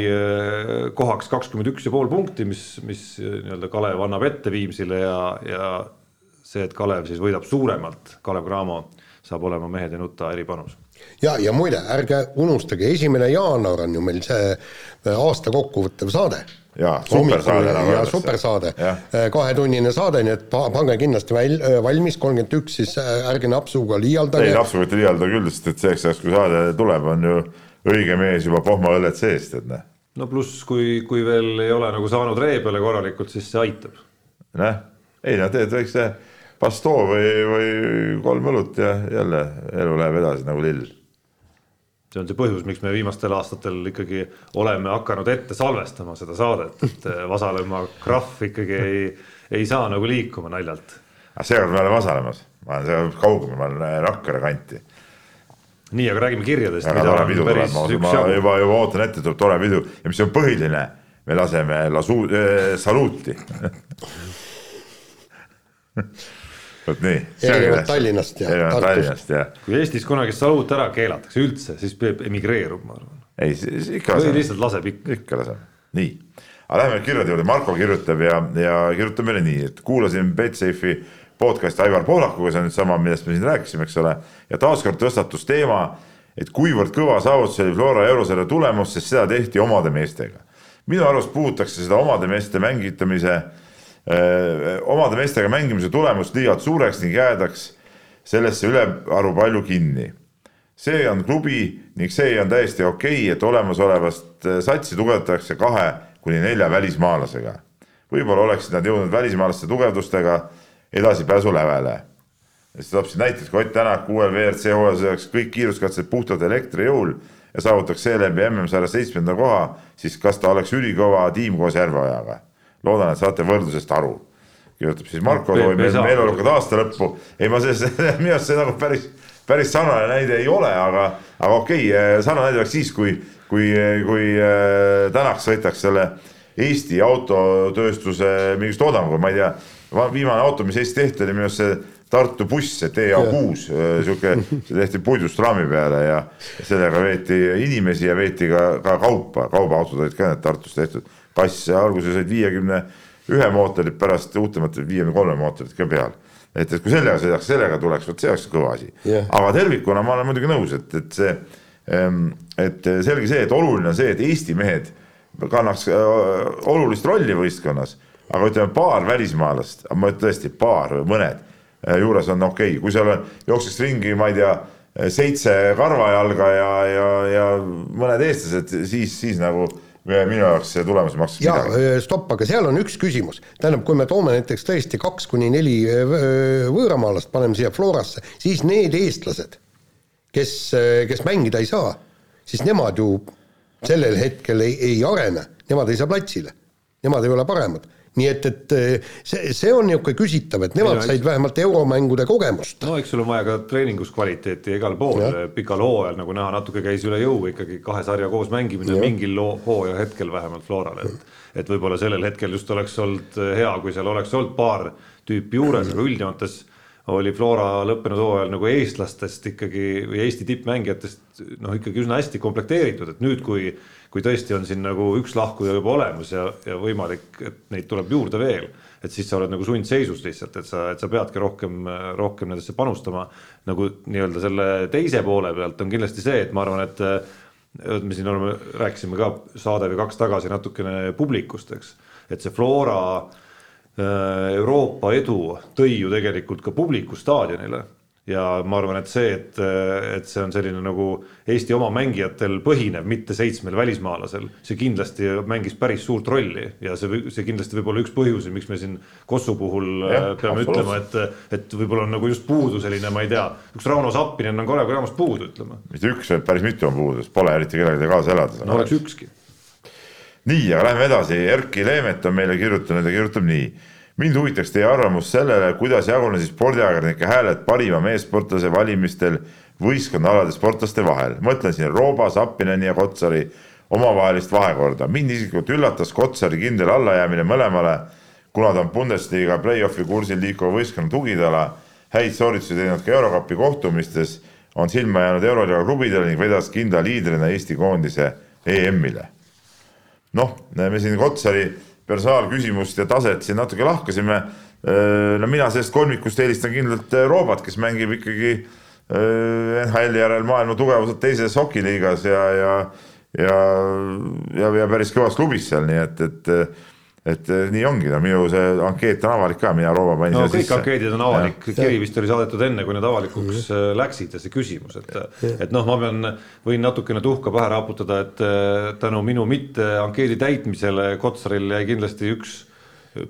kohaks kakskümmend üks ja pool punkti, mis, mis nii-öelda Kalev annab ette Viimsile ja, ja see, et Kalev siis võidab suuremalt, Kalev Cramo saab olema mehed ja nuta eripanus ja, ja muide, ärge unustage, esimene jaanuar on ju meil see äh, aasta kokkuvõttev saade. jaa, supersaade nagu öeldakse. supersaade, äh, kahetunnine saade, nii et pange kindlasti väl-, äh, valmis, kolmkümmend üks, siis ärge napsuga liialdage. ei, napsuga ei liialda küll, sest et selleks ajaks, kui saade tuleb, on ju õige mees juba pohmaõlled sees, tead näe. no pluss, kui, kui veel ei ole nagu saanud ree peale korralikult, siis see aitab. näh, ei no teed väikse pastoo või, või kolm õlut ja jälle elu läheb edasi nagu lill see on see põhjus, miks me viimastel aastatel ikkagi oleme hakanud ette salvestama seda saadet, et Vasalemma krahv ikkagi ei, ei saa nagu liikuma naljalt. aga seekord me oleme Vasalemmas, ma olen seal kaugemal, ma olen Rakvere kanti. nii, aga räägime kirjadest. väga tore pidu tuleb, ma, ma juba, juba ootan ette, tuleb tore pidu ja mis on põhiline, me laseme lasu- äh,, saluuti vot nii. erinevalt Tallinnast ja Tartust. kui Eestis kunagi saluut ära keelatakse üldse, siis peab emigreeruma, ma arvan. ei, siis ikka laseme. või lihtsalt laseb ikka. ikka laseme, nii. aga läheme kirjade juurde, Marko kirjutab ja, ja kirjutab meile nii, et kuulasin Betsafe'i podcast'i Aivar Pohlakuga, see on nüüd sama, millest me siin rääkisime, eks ole. ja taaskord tõstatus teema, et kuivõrd kõva saavutus oli Flora eurosarja tulemus, sest seda tehti omade meestega. minu arust puhutakse seda omade meeste mängitamise omade meestega mängimise tulemust liialt suureks ning jäädaks sellesse ülearu palju kinni. see on klubi ning see on täiesti okei okay,, et olemasolevast satsi tugevdatakse kahe kuni nelja välismaalasega. võib-olla oleksid nad jõudnud välismaalaste tugevdustega edasipääsu lävele. siis toob siin näiteks, Ott Tänak uuel WRC hooajal sõidaks kõik kiiruskatsed puhtalt elektri jõul ja saavutaks seeläbi MM-sarja seitsmenda koha, siis kas ta oleks ülikõva tiim koos Järveojaga? Loodan, et saate võrdlusest aru. kirjutab siis Marko No, Toim, me ei saa. meeleolukat aasta lõppu. ei, ma selles, minu arust see nagu päris, päris sarnane näide ei ole, aga, aga okei okay,, sarnane näide oleks siis, kui, kui, kui äh, Tänak sõidaks selle Eesti autotööstuse mingist toodanguga, ma ei tea, viimane auto, mis Eestis tehti, oli minu arust see Tartu buss, see TA6, sihuke, see tehti puidust raami peale ja ja sellega veeti inimesi ja veeti ka, ka kaupa, kaubaautod olid ka need Tartus tehtud. Kass alguses olid viiekümne ühe mootorid, pärast uutemat viiekümne kolme mootorit ka peal. et, et kui sellega sõidaks, sellega tuleks, vot see oleks kõva asi Jah. aga tervikuna ma olen muidugi nõus, et, et see, et selge see, et oluline on see, et Eesti mehed kannaks äh, olulist rolli võistkonnas, aga ütleme, paar välismaalast, ma ütlen tõesti paar või mõned äh, juures on okei okay., kui seal on, jookseks ringi, ma ei tea, seitse karvajalga ja, ja, ja mõned eestlased, siis, siis nagu minu jaoks see tulemus maksab ja midagi. stopp, aga seal on üks küsimus, tähendab, kui me toome näiteks tõesti kaks kuni neli võõramaalast, paneme siia Florasse, siis need eestlased, kes, kes mängida ei saa, siis nemad ju sellel hetkel ei, ei arene, nemad ei saa platsile, nemad ei ole paremad. Nii et, et öö, see, see on niisugune küsitav, et nemad no, said vähemalt euromängude kogemust. no eks sul on vaja ka treeningus kvaliteeti igal pool Jah. pikal hooajal nagu näha, natuke käis üle jõu ikkagi kahe sarja koos mängimine Jah. mingil hooaja hetkel vähemalt Florale, et. et võib-olla sellel hetkel just oleks olnud hea, kui seal oleks olnud paar tüüpi juures, aga üldjoontes oli Flora lõppenud hooajal nagu eestlastest ikkagi või Eesti tippmängijatest noh, ikkagi üsna hästi komplekteeritud, et nüüd, kui kui tõesti on siin nagu üks lahkuja juba olemas ja, ja võimalik, et neid tuleb juurde veel, et siis sa oled nagu sundseisus lihtsalt, et sa, et sa peadki rohkem, rohkem nendesse panustama. nagu nii-öelda selle teise poole pealt on kindlasti see, et ma arvan, et me siin oleme, rääkisime ka saade või kaks tagasi natukene publikust, eks, et see Flora äh, Euroopa edu tõi ju tegelikult ka publiku staadionile ja ma arvan, et see, et, et see on selline nagu Eesti oma mängijatel põhinev, mitte seitsmel välismaalasel, see kindlasti mängis päris suurt rolli ja see, see kindlasti võib olla üks põhjusi, miks me siin Kossu puhul Jah, ja, peame ütlema, absoluutselt. et, et võib-olla on nagu just puudu selline, ma ei tea, üks Rauno Sappinen on Kalev Cramos puudu, ütleme. mitte üks, vaid päris mitu on puudu, sest pole eriti kellegagi kaasa elada. no oleks ükski. nii, aga lähme edasi, Erkki Leemet on meile kirjutanud ja kirjutab nii. Mind huvitaks teie arvamus sellele, kuidas jagunesid spordiajakirjanike hääled parima meessportlase valimistel võistkonnaalade sportlaste vahel. mõtlen siin Rooba, Sappineni ja Kotsari omavahelist vahekorda. mind isiklikult üllatas Kotsari kindel allajäämine mõlemale, kuna ta on Bundesliga play-off'i kursil liikuva võistkonna tugitala, häid sooritusi teinud ka Eurokapi kohtumistes, on silma jäänud Euroliiga klubidele ning vedas kindla liidrina Eesti koondise EM-ile noh, me siin Kotsari personaalküsimust ja taset siin natuke lahkasime. no mina sellest kolmikust eelistan kindlalt Roobat, kes mängib ikkagi NHL-i järel maailma tugevuselt teises hokiliigas ja, ja, ja, ja, ja päris kõvas klubis seal, nii et, et et nii ongi, no minu see ankeet on avalik ka, mina Rooma panin no kõik sisse. ankeedid on avalik, kiri vist oli saadetud enne, kui need avalikuks äh, läksid ja see küsimus, et. et noh, ma pean, võin natukene tuhka pähe raputada, et äh, tänu minu mitte ankeedi täitmisele Kotsaril jäi kindlasti üks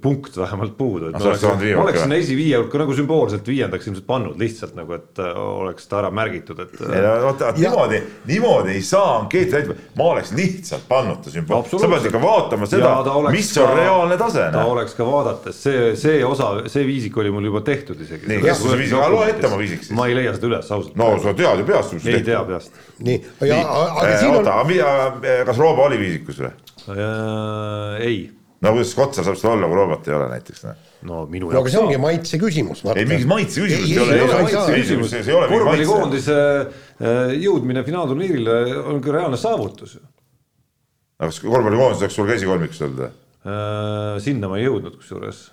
punkt vähemalt puudu, et No oleks oleks, sinna esiviie hulka nagu sümboolselt viiendaks ilmselt pannud lihtsalt nagu, et äh, oleks ta ära märgitud, et. vaata, Ja- niimoodi, niimoodi ei saa ankeeti täitma, ma oleks lihtsalt pannud ta sümbool, sa pead ikka vaatama seda, mis on ka- reaalne tase. ta noh. oleks ka vaadates, see, see osa, see viisik oli mul juba tehtud isegi. Nii, kes see viisik- loe ette oma viisik siis. ma ei leia seda üles ausalt. no sa tead ju peast, ei tea peast. nii, ja aga siin on oota, kas Rooba oli viisikus või? Äh, ei, no kuidas Kotsar saab seda olla, kui Roobat ei ole näiteks? no minu no aga see ongi maitse küsimus. ei, mingit maitse küsimust ei Ei, ole ei ole maitse küsimus, küsimus, ei ole korvpallikoondise äh, jõudmine finaalturniirile on ka reaalne saavutus ju. aga kas korvpallikoondis oleks sul ka esikolmikus olnud või? Äh, sinna ma ei jõudnud kusjuures,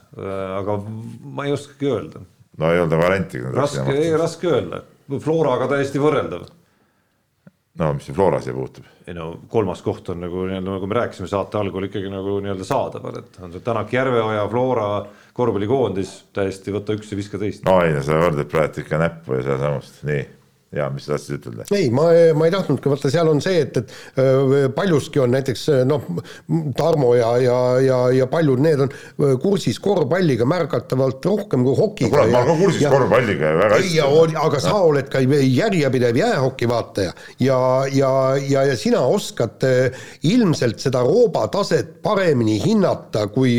aga ma ei oskagi öelda, no ei olnud varianti. raske, raske öelda, Floraga täiesti võrreldav no mis see Flora siia puutub? ei no kolmas koht on nagu nii-öelda nagu me rääkisime saate algul ikkagi nagu nii-öelda saadaval, et on see Tänak Järveoja, Flora korvpallikoondis täiesti võta üks ja viska teist. no ei no sa võrdled praegu ikka näppu ja sedasamust, nii. Ja mis sa tahtsid ütelda? ei, ma, ma ei tahtnudki, vaata seal on see, et, et paljuski on näiteks noh, Tarmo ja, ja, ja, ja paljud need on kursis korvpalliga märgatavalt rohkem kui hokiga. kuule, ma olen ka kursis ja, korvpalliga ja väga hästi. aga sa oled ka järjepidev jäähoki vaataja ja, ja, ja, ja sina oskad ilmselt seda rooba taset paremini hinnata kui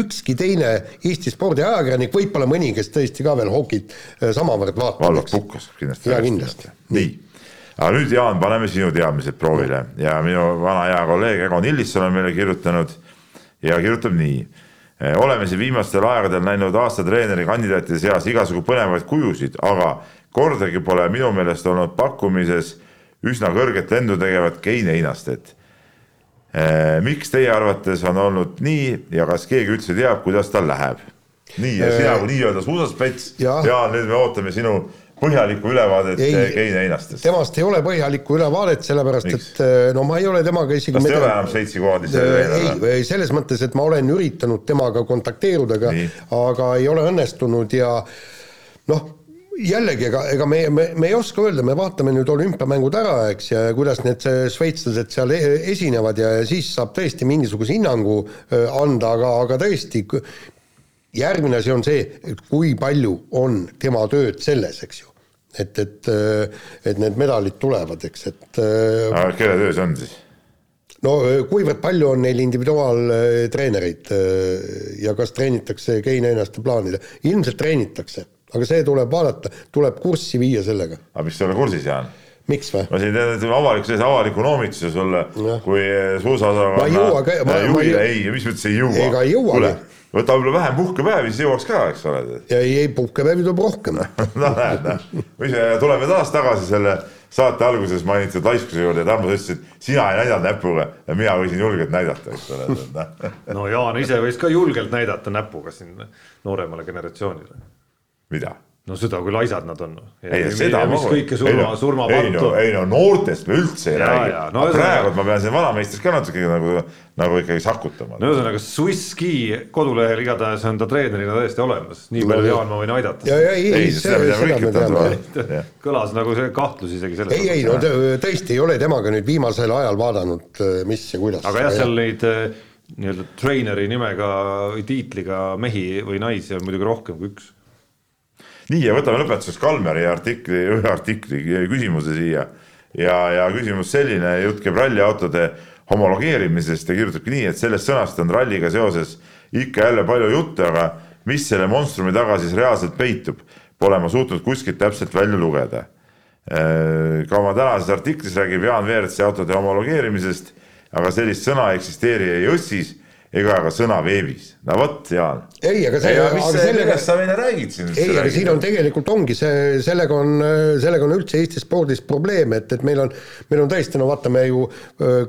ükski teine Eesti spordiajakirjanik, võib-olla mõni, kes tõesti ka veel hokit samavõrd vaatab. Vallas Pukkas kindlasti. Kindlasti. nii, aga nüüd Jaan, paneme sinu teadmised proovile ja minu vana hea kolleeg Egon Illisson on meile kirjutanud ja kirjutab nii. oleme siin viimastel aegadel näinud aastatreeneri kandidaatide seas igasugu põnevaid kujusid, aga kordagi pole minu meelest olnud pakkumises üsna kõrget lendu tegevat Kein Einastet. miks teie arvates on olnud nii ja kas keegi üldse teab, kuidas tal läheb? nii, ja sina kui nii-öelda suusaspets, Jaan, nüüd me ootame sinu põhjalikku ülevaadet Kein Einastest. temast ei ole põhjalikku ülevaadet, sellepärast Miks? et eh, no ma ei ole temaga isegi kas ta ei ole enam seitsikohalise treener? ei, selles mõttes, et ma olen üritanud temaga kontakteeruda, aga, aga ei ole õnnestunud ja noh, jällegi, ega, ega me, me, me ei oska öelda, me vaatame nüüd olümpiamängud ära, eks, ja kuidas need šveitslased seal e-, esinevad ja, ja siis saab tõesti mingisuguse hinnangu eh, anda, aga, aga tõesti, järgmine asi on see, et kui palju on tema tööd selles, eks ju et, et, et need medalid tulevad, eks, et. Äh, aga kelle töö see on siis? no kuivõrd palju on neil individuaaltreenereid äh, ja kas treenitakse Keina-Einaste plaanile, ilmselt treenitakse, aga see tuleb vaadata, tuleb kurssi viia sellega. aga ei ole kursis, Jaan? miks või? ma siin teen avaliku, sellise avaliku noomituse sulle, kui suusaosakonna juhile ei, mis mõttes ei jõua? ega ei jõuagi võta võib-olla vähem puhkepäevi, siis jõuaks ka, eks ole. ja ei, ei puhkepäevi tuleb rohkem no näed, noh. või tuleme taas tagasi selle saate alguses mainitud laiskuse juurde ja Tarmo, sa ütlesid, sina ei näidanud näpuga ja mina võisin julgelt näidata, eks ole. No Jaan ise võis ka julgelt näidata näpuga siin nooremale generatsioonile. mida? No seda, kui laisad nad on. ei, seda ma. kõike surma, surmapattu. ei no, ei no noortest me üldse ei ja, räägi. No, praegu ma pean siin vanameistrist ka natuke nagu, nagu ikkagi sakutama. no ühesõnaga Swiss Ski kodulehel igatahes on ta treenerina täiesti olemas, nii palju Jaan ma võin aidata. ja, ja ei, ei, seda, seda me teame. kõlas nagu see kahtlus isegi selles. ei, ei no tõesti ei ole temaga nüüd viimasel ajal vaadanud, mis ja kuidas. aga jah, seal neid eh, nii-öelda treeneri nimega või tiitliga mehi või naisi on muidugi rohkem kui üks nii ja võtame lõpetuseks Kalmeri artikli, ühe artikli küsimuse siia ja, ja küsimus selline, jutt käib ralliautode homologeerimisest ja kirjutabki nii, et sellest sõnast on ralliga seoses ikka jälle palju jutte, aga mis selle monstrumi taga siis reaalselt peitub, pole ma suutnud kuskilt täpselt välja lugeda. Äh, ka oma tänases artiklis räägib Jaan Veertsi autode homologeerimisest, aga sellist sõna eksisteeri ei Õssis ega ka sõna veebis. no vot, Jaan. ei, aga see. mis see, sellega... sa meile räägid siin? ei, aga siin on tegelikult ongi see, sellega on, sellega on üldse Eesti spordis probleem, et, et meil on, meil on tõesti, no vaatame ju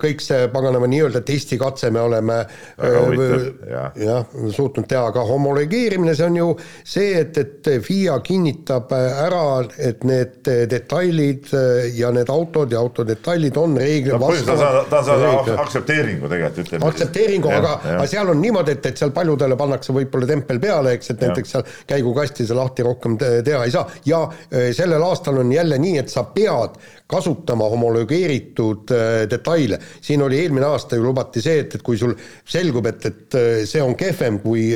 kõik see paganama nii-öelda testikatse me oleme jah ja, suutnud teha, aga homologeerimine, see on ju see, et, et FIA kinnitab ära, et need detailid ja need autod ja autodetailid on reeglile no, vastavad. ta on saanud aktsepteeringu tegelikult, ütleme. aktsepteeringu, aga aga seal on niimoodi, et, et seal paljudele pannakse võib-olla tempel peale, eks, et näiteks seal käigukasti sa lahti rohkem teha ei saa. Ja äh, sellel aastal on jälle nii, et sa pead kasutama homologeeritud äh, detaile. siin oli eelmine aasta ju lubati see, et, et kui sul selgub, et, et äh, see on kehvem, kui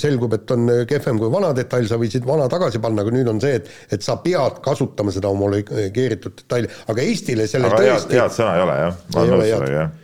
selgub, et on kehvem kui vana detail, sa võisid vana tagasi panna, aga nüüd on see, et, et sa pead kasutama seda homologeeritud detaili, aga Eestile selle aga tõesti head, head sõna ei ole jah, ma olen nõus sellega jah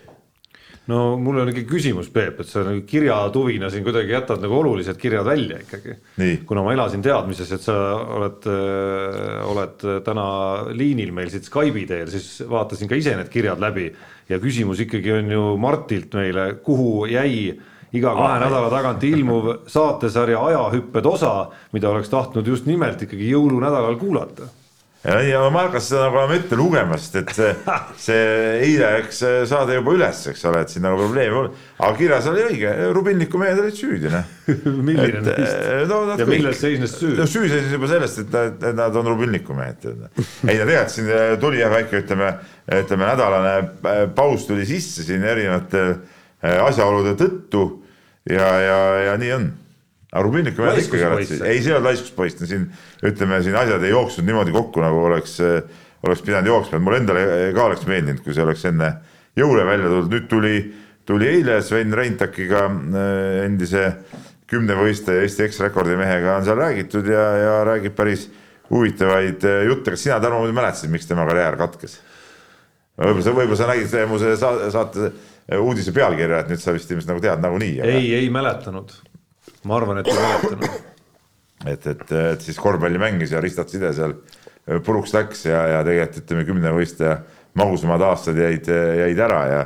no mul on ikka küsimus, Peep, et sa nagu kirjatuvina siin kuidagi jätad nagu olulised kirjad välja ikkagi. kuna ma elasin teadmises, et sa oled äh,, oled täna liinil meil siit Skype'i teel, siis vaatasin ka ise need kirjad läbi ja küsimus ikkagi on ju Martilt meile, kuhu jäi iga kahe ah, nädala tagant ilmuv saatesarja Ajahüpped osa, mida oleks tahtnud just nimelt ikkagi jõulunädalal kuulata ja, ja ma hakkasin seda nagu enam ette lugema, sest et see, see eile, eks saade juba üles, eks ole, et siin nagu probleemi pole. aga kirjas oli õige, Rubinniku mehed olid süüdi, noh. milline eh, no,? ja milles seisnes süü? no süü seisnes juba sellest, et nad, et nad on Rubinniku mehed. ei no tegelikult siin eh, tuli jah väike, ütleme, ütleme nädalane eh, paus tuli sisse siin erinevate asjaolude tõttu ja, ja, ja nii on aga mehed ikkagi Laiskuspoiss. alati, ei see ei olnud laiskuspoiss, siin ütleme, siin asjad ei jooksnud niimoodi kokku, nagu oleks, oleks pidanud jooksma, et mulle endale ka oleks meeldinud, kui see oleks enne jõule välja tulnud, nüüd tuli, tuli eile Sven Reintakiga, endise kümnevõistleja Eesti eksrekordi mehega on seal räägitud ja, ja räägib päris huvitavaid äh, jutte, kas sina, Tarmo, muidu mäletasid, miks tema karjäär katkes? võib-olla sa, võib-olla sa nägid mu selle sa- saate uudise pealkirja, et nüüd sa vist ilmselt nagu tead nagunii. ei, ei mäletanud. Ma arvan, et ei mäletanud. et, et, et siis korvpalli mängis ja Ristat Side seal puruks läks ja, ja tegelikult ütleme, kümnevõistleja magusamad aastad jäid, jäid ära ja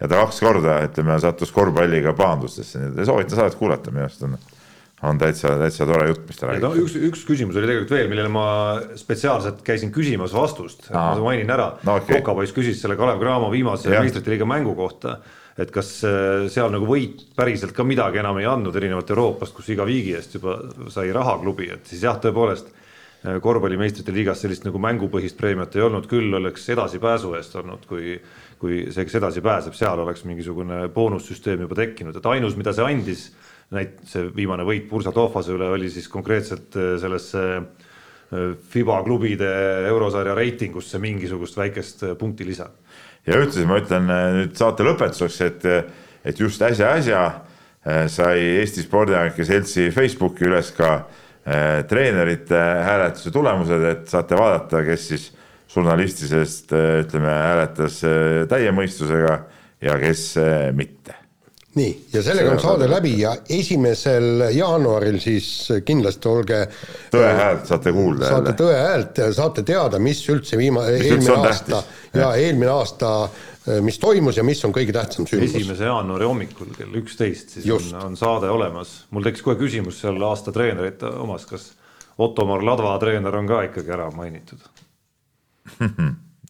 ja ta kaks korda, ütleme, sattus korvpalliga pahandustesse, nii et soovitan saadet kuulata, minu arust on, on täitsa, täitsa tore jutt, mis ta no räägib. üks, üks küsimus oli tegelikult veel, millele ma spetsiaalselt käisin küsimas vastust, ma mainin ära No okei. Kokapoiss küsis selle Kalev Cramo viimase meistrite liiga mängu kohta, et kas äh, seal nagu võit päriselt ka midagi enam ei andnud erinevalt Euroopast, kus iga viigi eest juba sai raha klubi, et siis jah, tõepoolest äh, korvpalli meistrite liigas sellist nagu mängupõhist preemiat ei olnud, küll oleks edasipääsu eest olnud, kui kui see, kes edasi pääseb, seal oleks mingisugune boonussüsteem juba tekkinud, et ainus, mida see andis, näit-, see viimane võit Bursa Tohvase üle oli siis konkreetselt äh, sellesse FIBA klubide eurosarja reitingusse mingisugust väikest äh, punktilisa ja ühtlasi ma ütlen äh, nüüd saate lõpetuseks, et, et just äsja-äsja äh, sai Eesti Spordiajakirja Seltsi Facebooki üles ka äh, treenerite hääletuse tulemused, et saate vaadata, kes siis žurnalisti seest äh, ütleme, hääletas äh, täie mõistusega ja kes äh, mitte. nii, ja sellega on saade läbi ja esimesel jaanuaril siis kindlasti olge tõe häält saate kuulda saate jälle. tõe häält ja saate teada, mis üldse viima-, eelmine aasta ja eelmine aasta, mis toimus ja mis on kõige tähtsam sündmus. esimese jaanuari hommikul kell üksteist siis Just. on, on saade olemas. mul tekkis kohe küsimus seal aasta treenerite omas, kas Ottomar Ladva treener on ka ikkagi ära mainitud?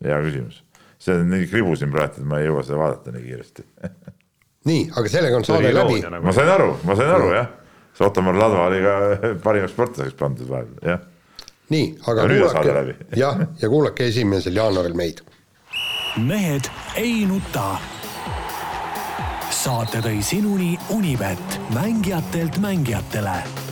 hea küsimus. see on nii kribu siin praegu, et ma ei jõua seda vaadata nii kiiresti. nii, aga sellega on saade läbi nagu. ma sain aru, ma sain aru jah. see Ottomar Ladva oli ka parimaks sportlaseks pandud vahepeal, jah. nii, aga Ja kuulake läbi. jah, ja kuulake esimesel jaanuaril meid. mehed ei nuta. saate tõi sinuni Unibet, mängijatelt mängijatele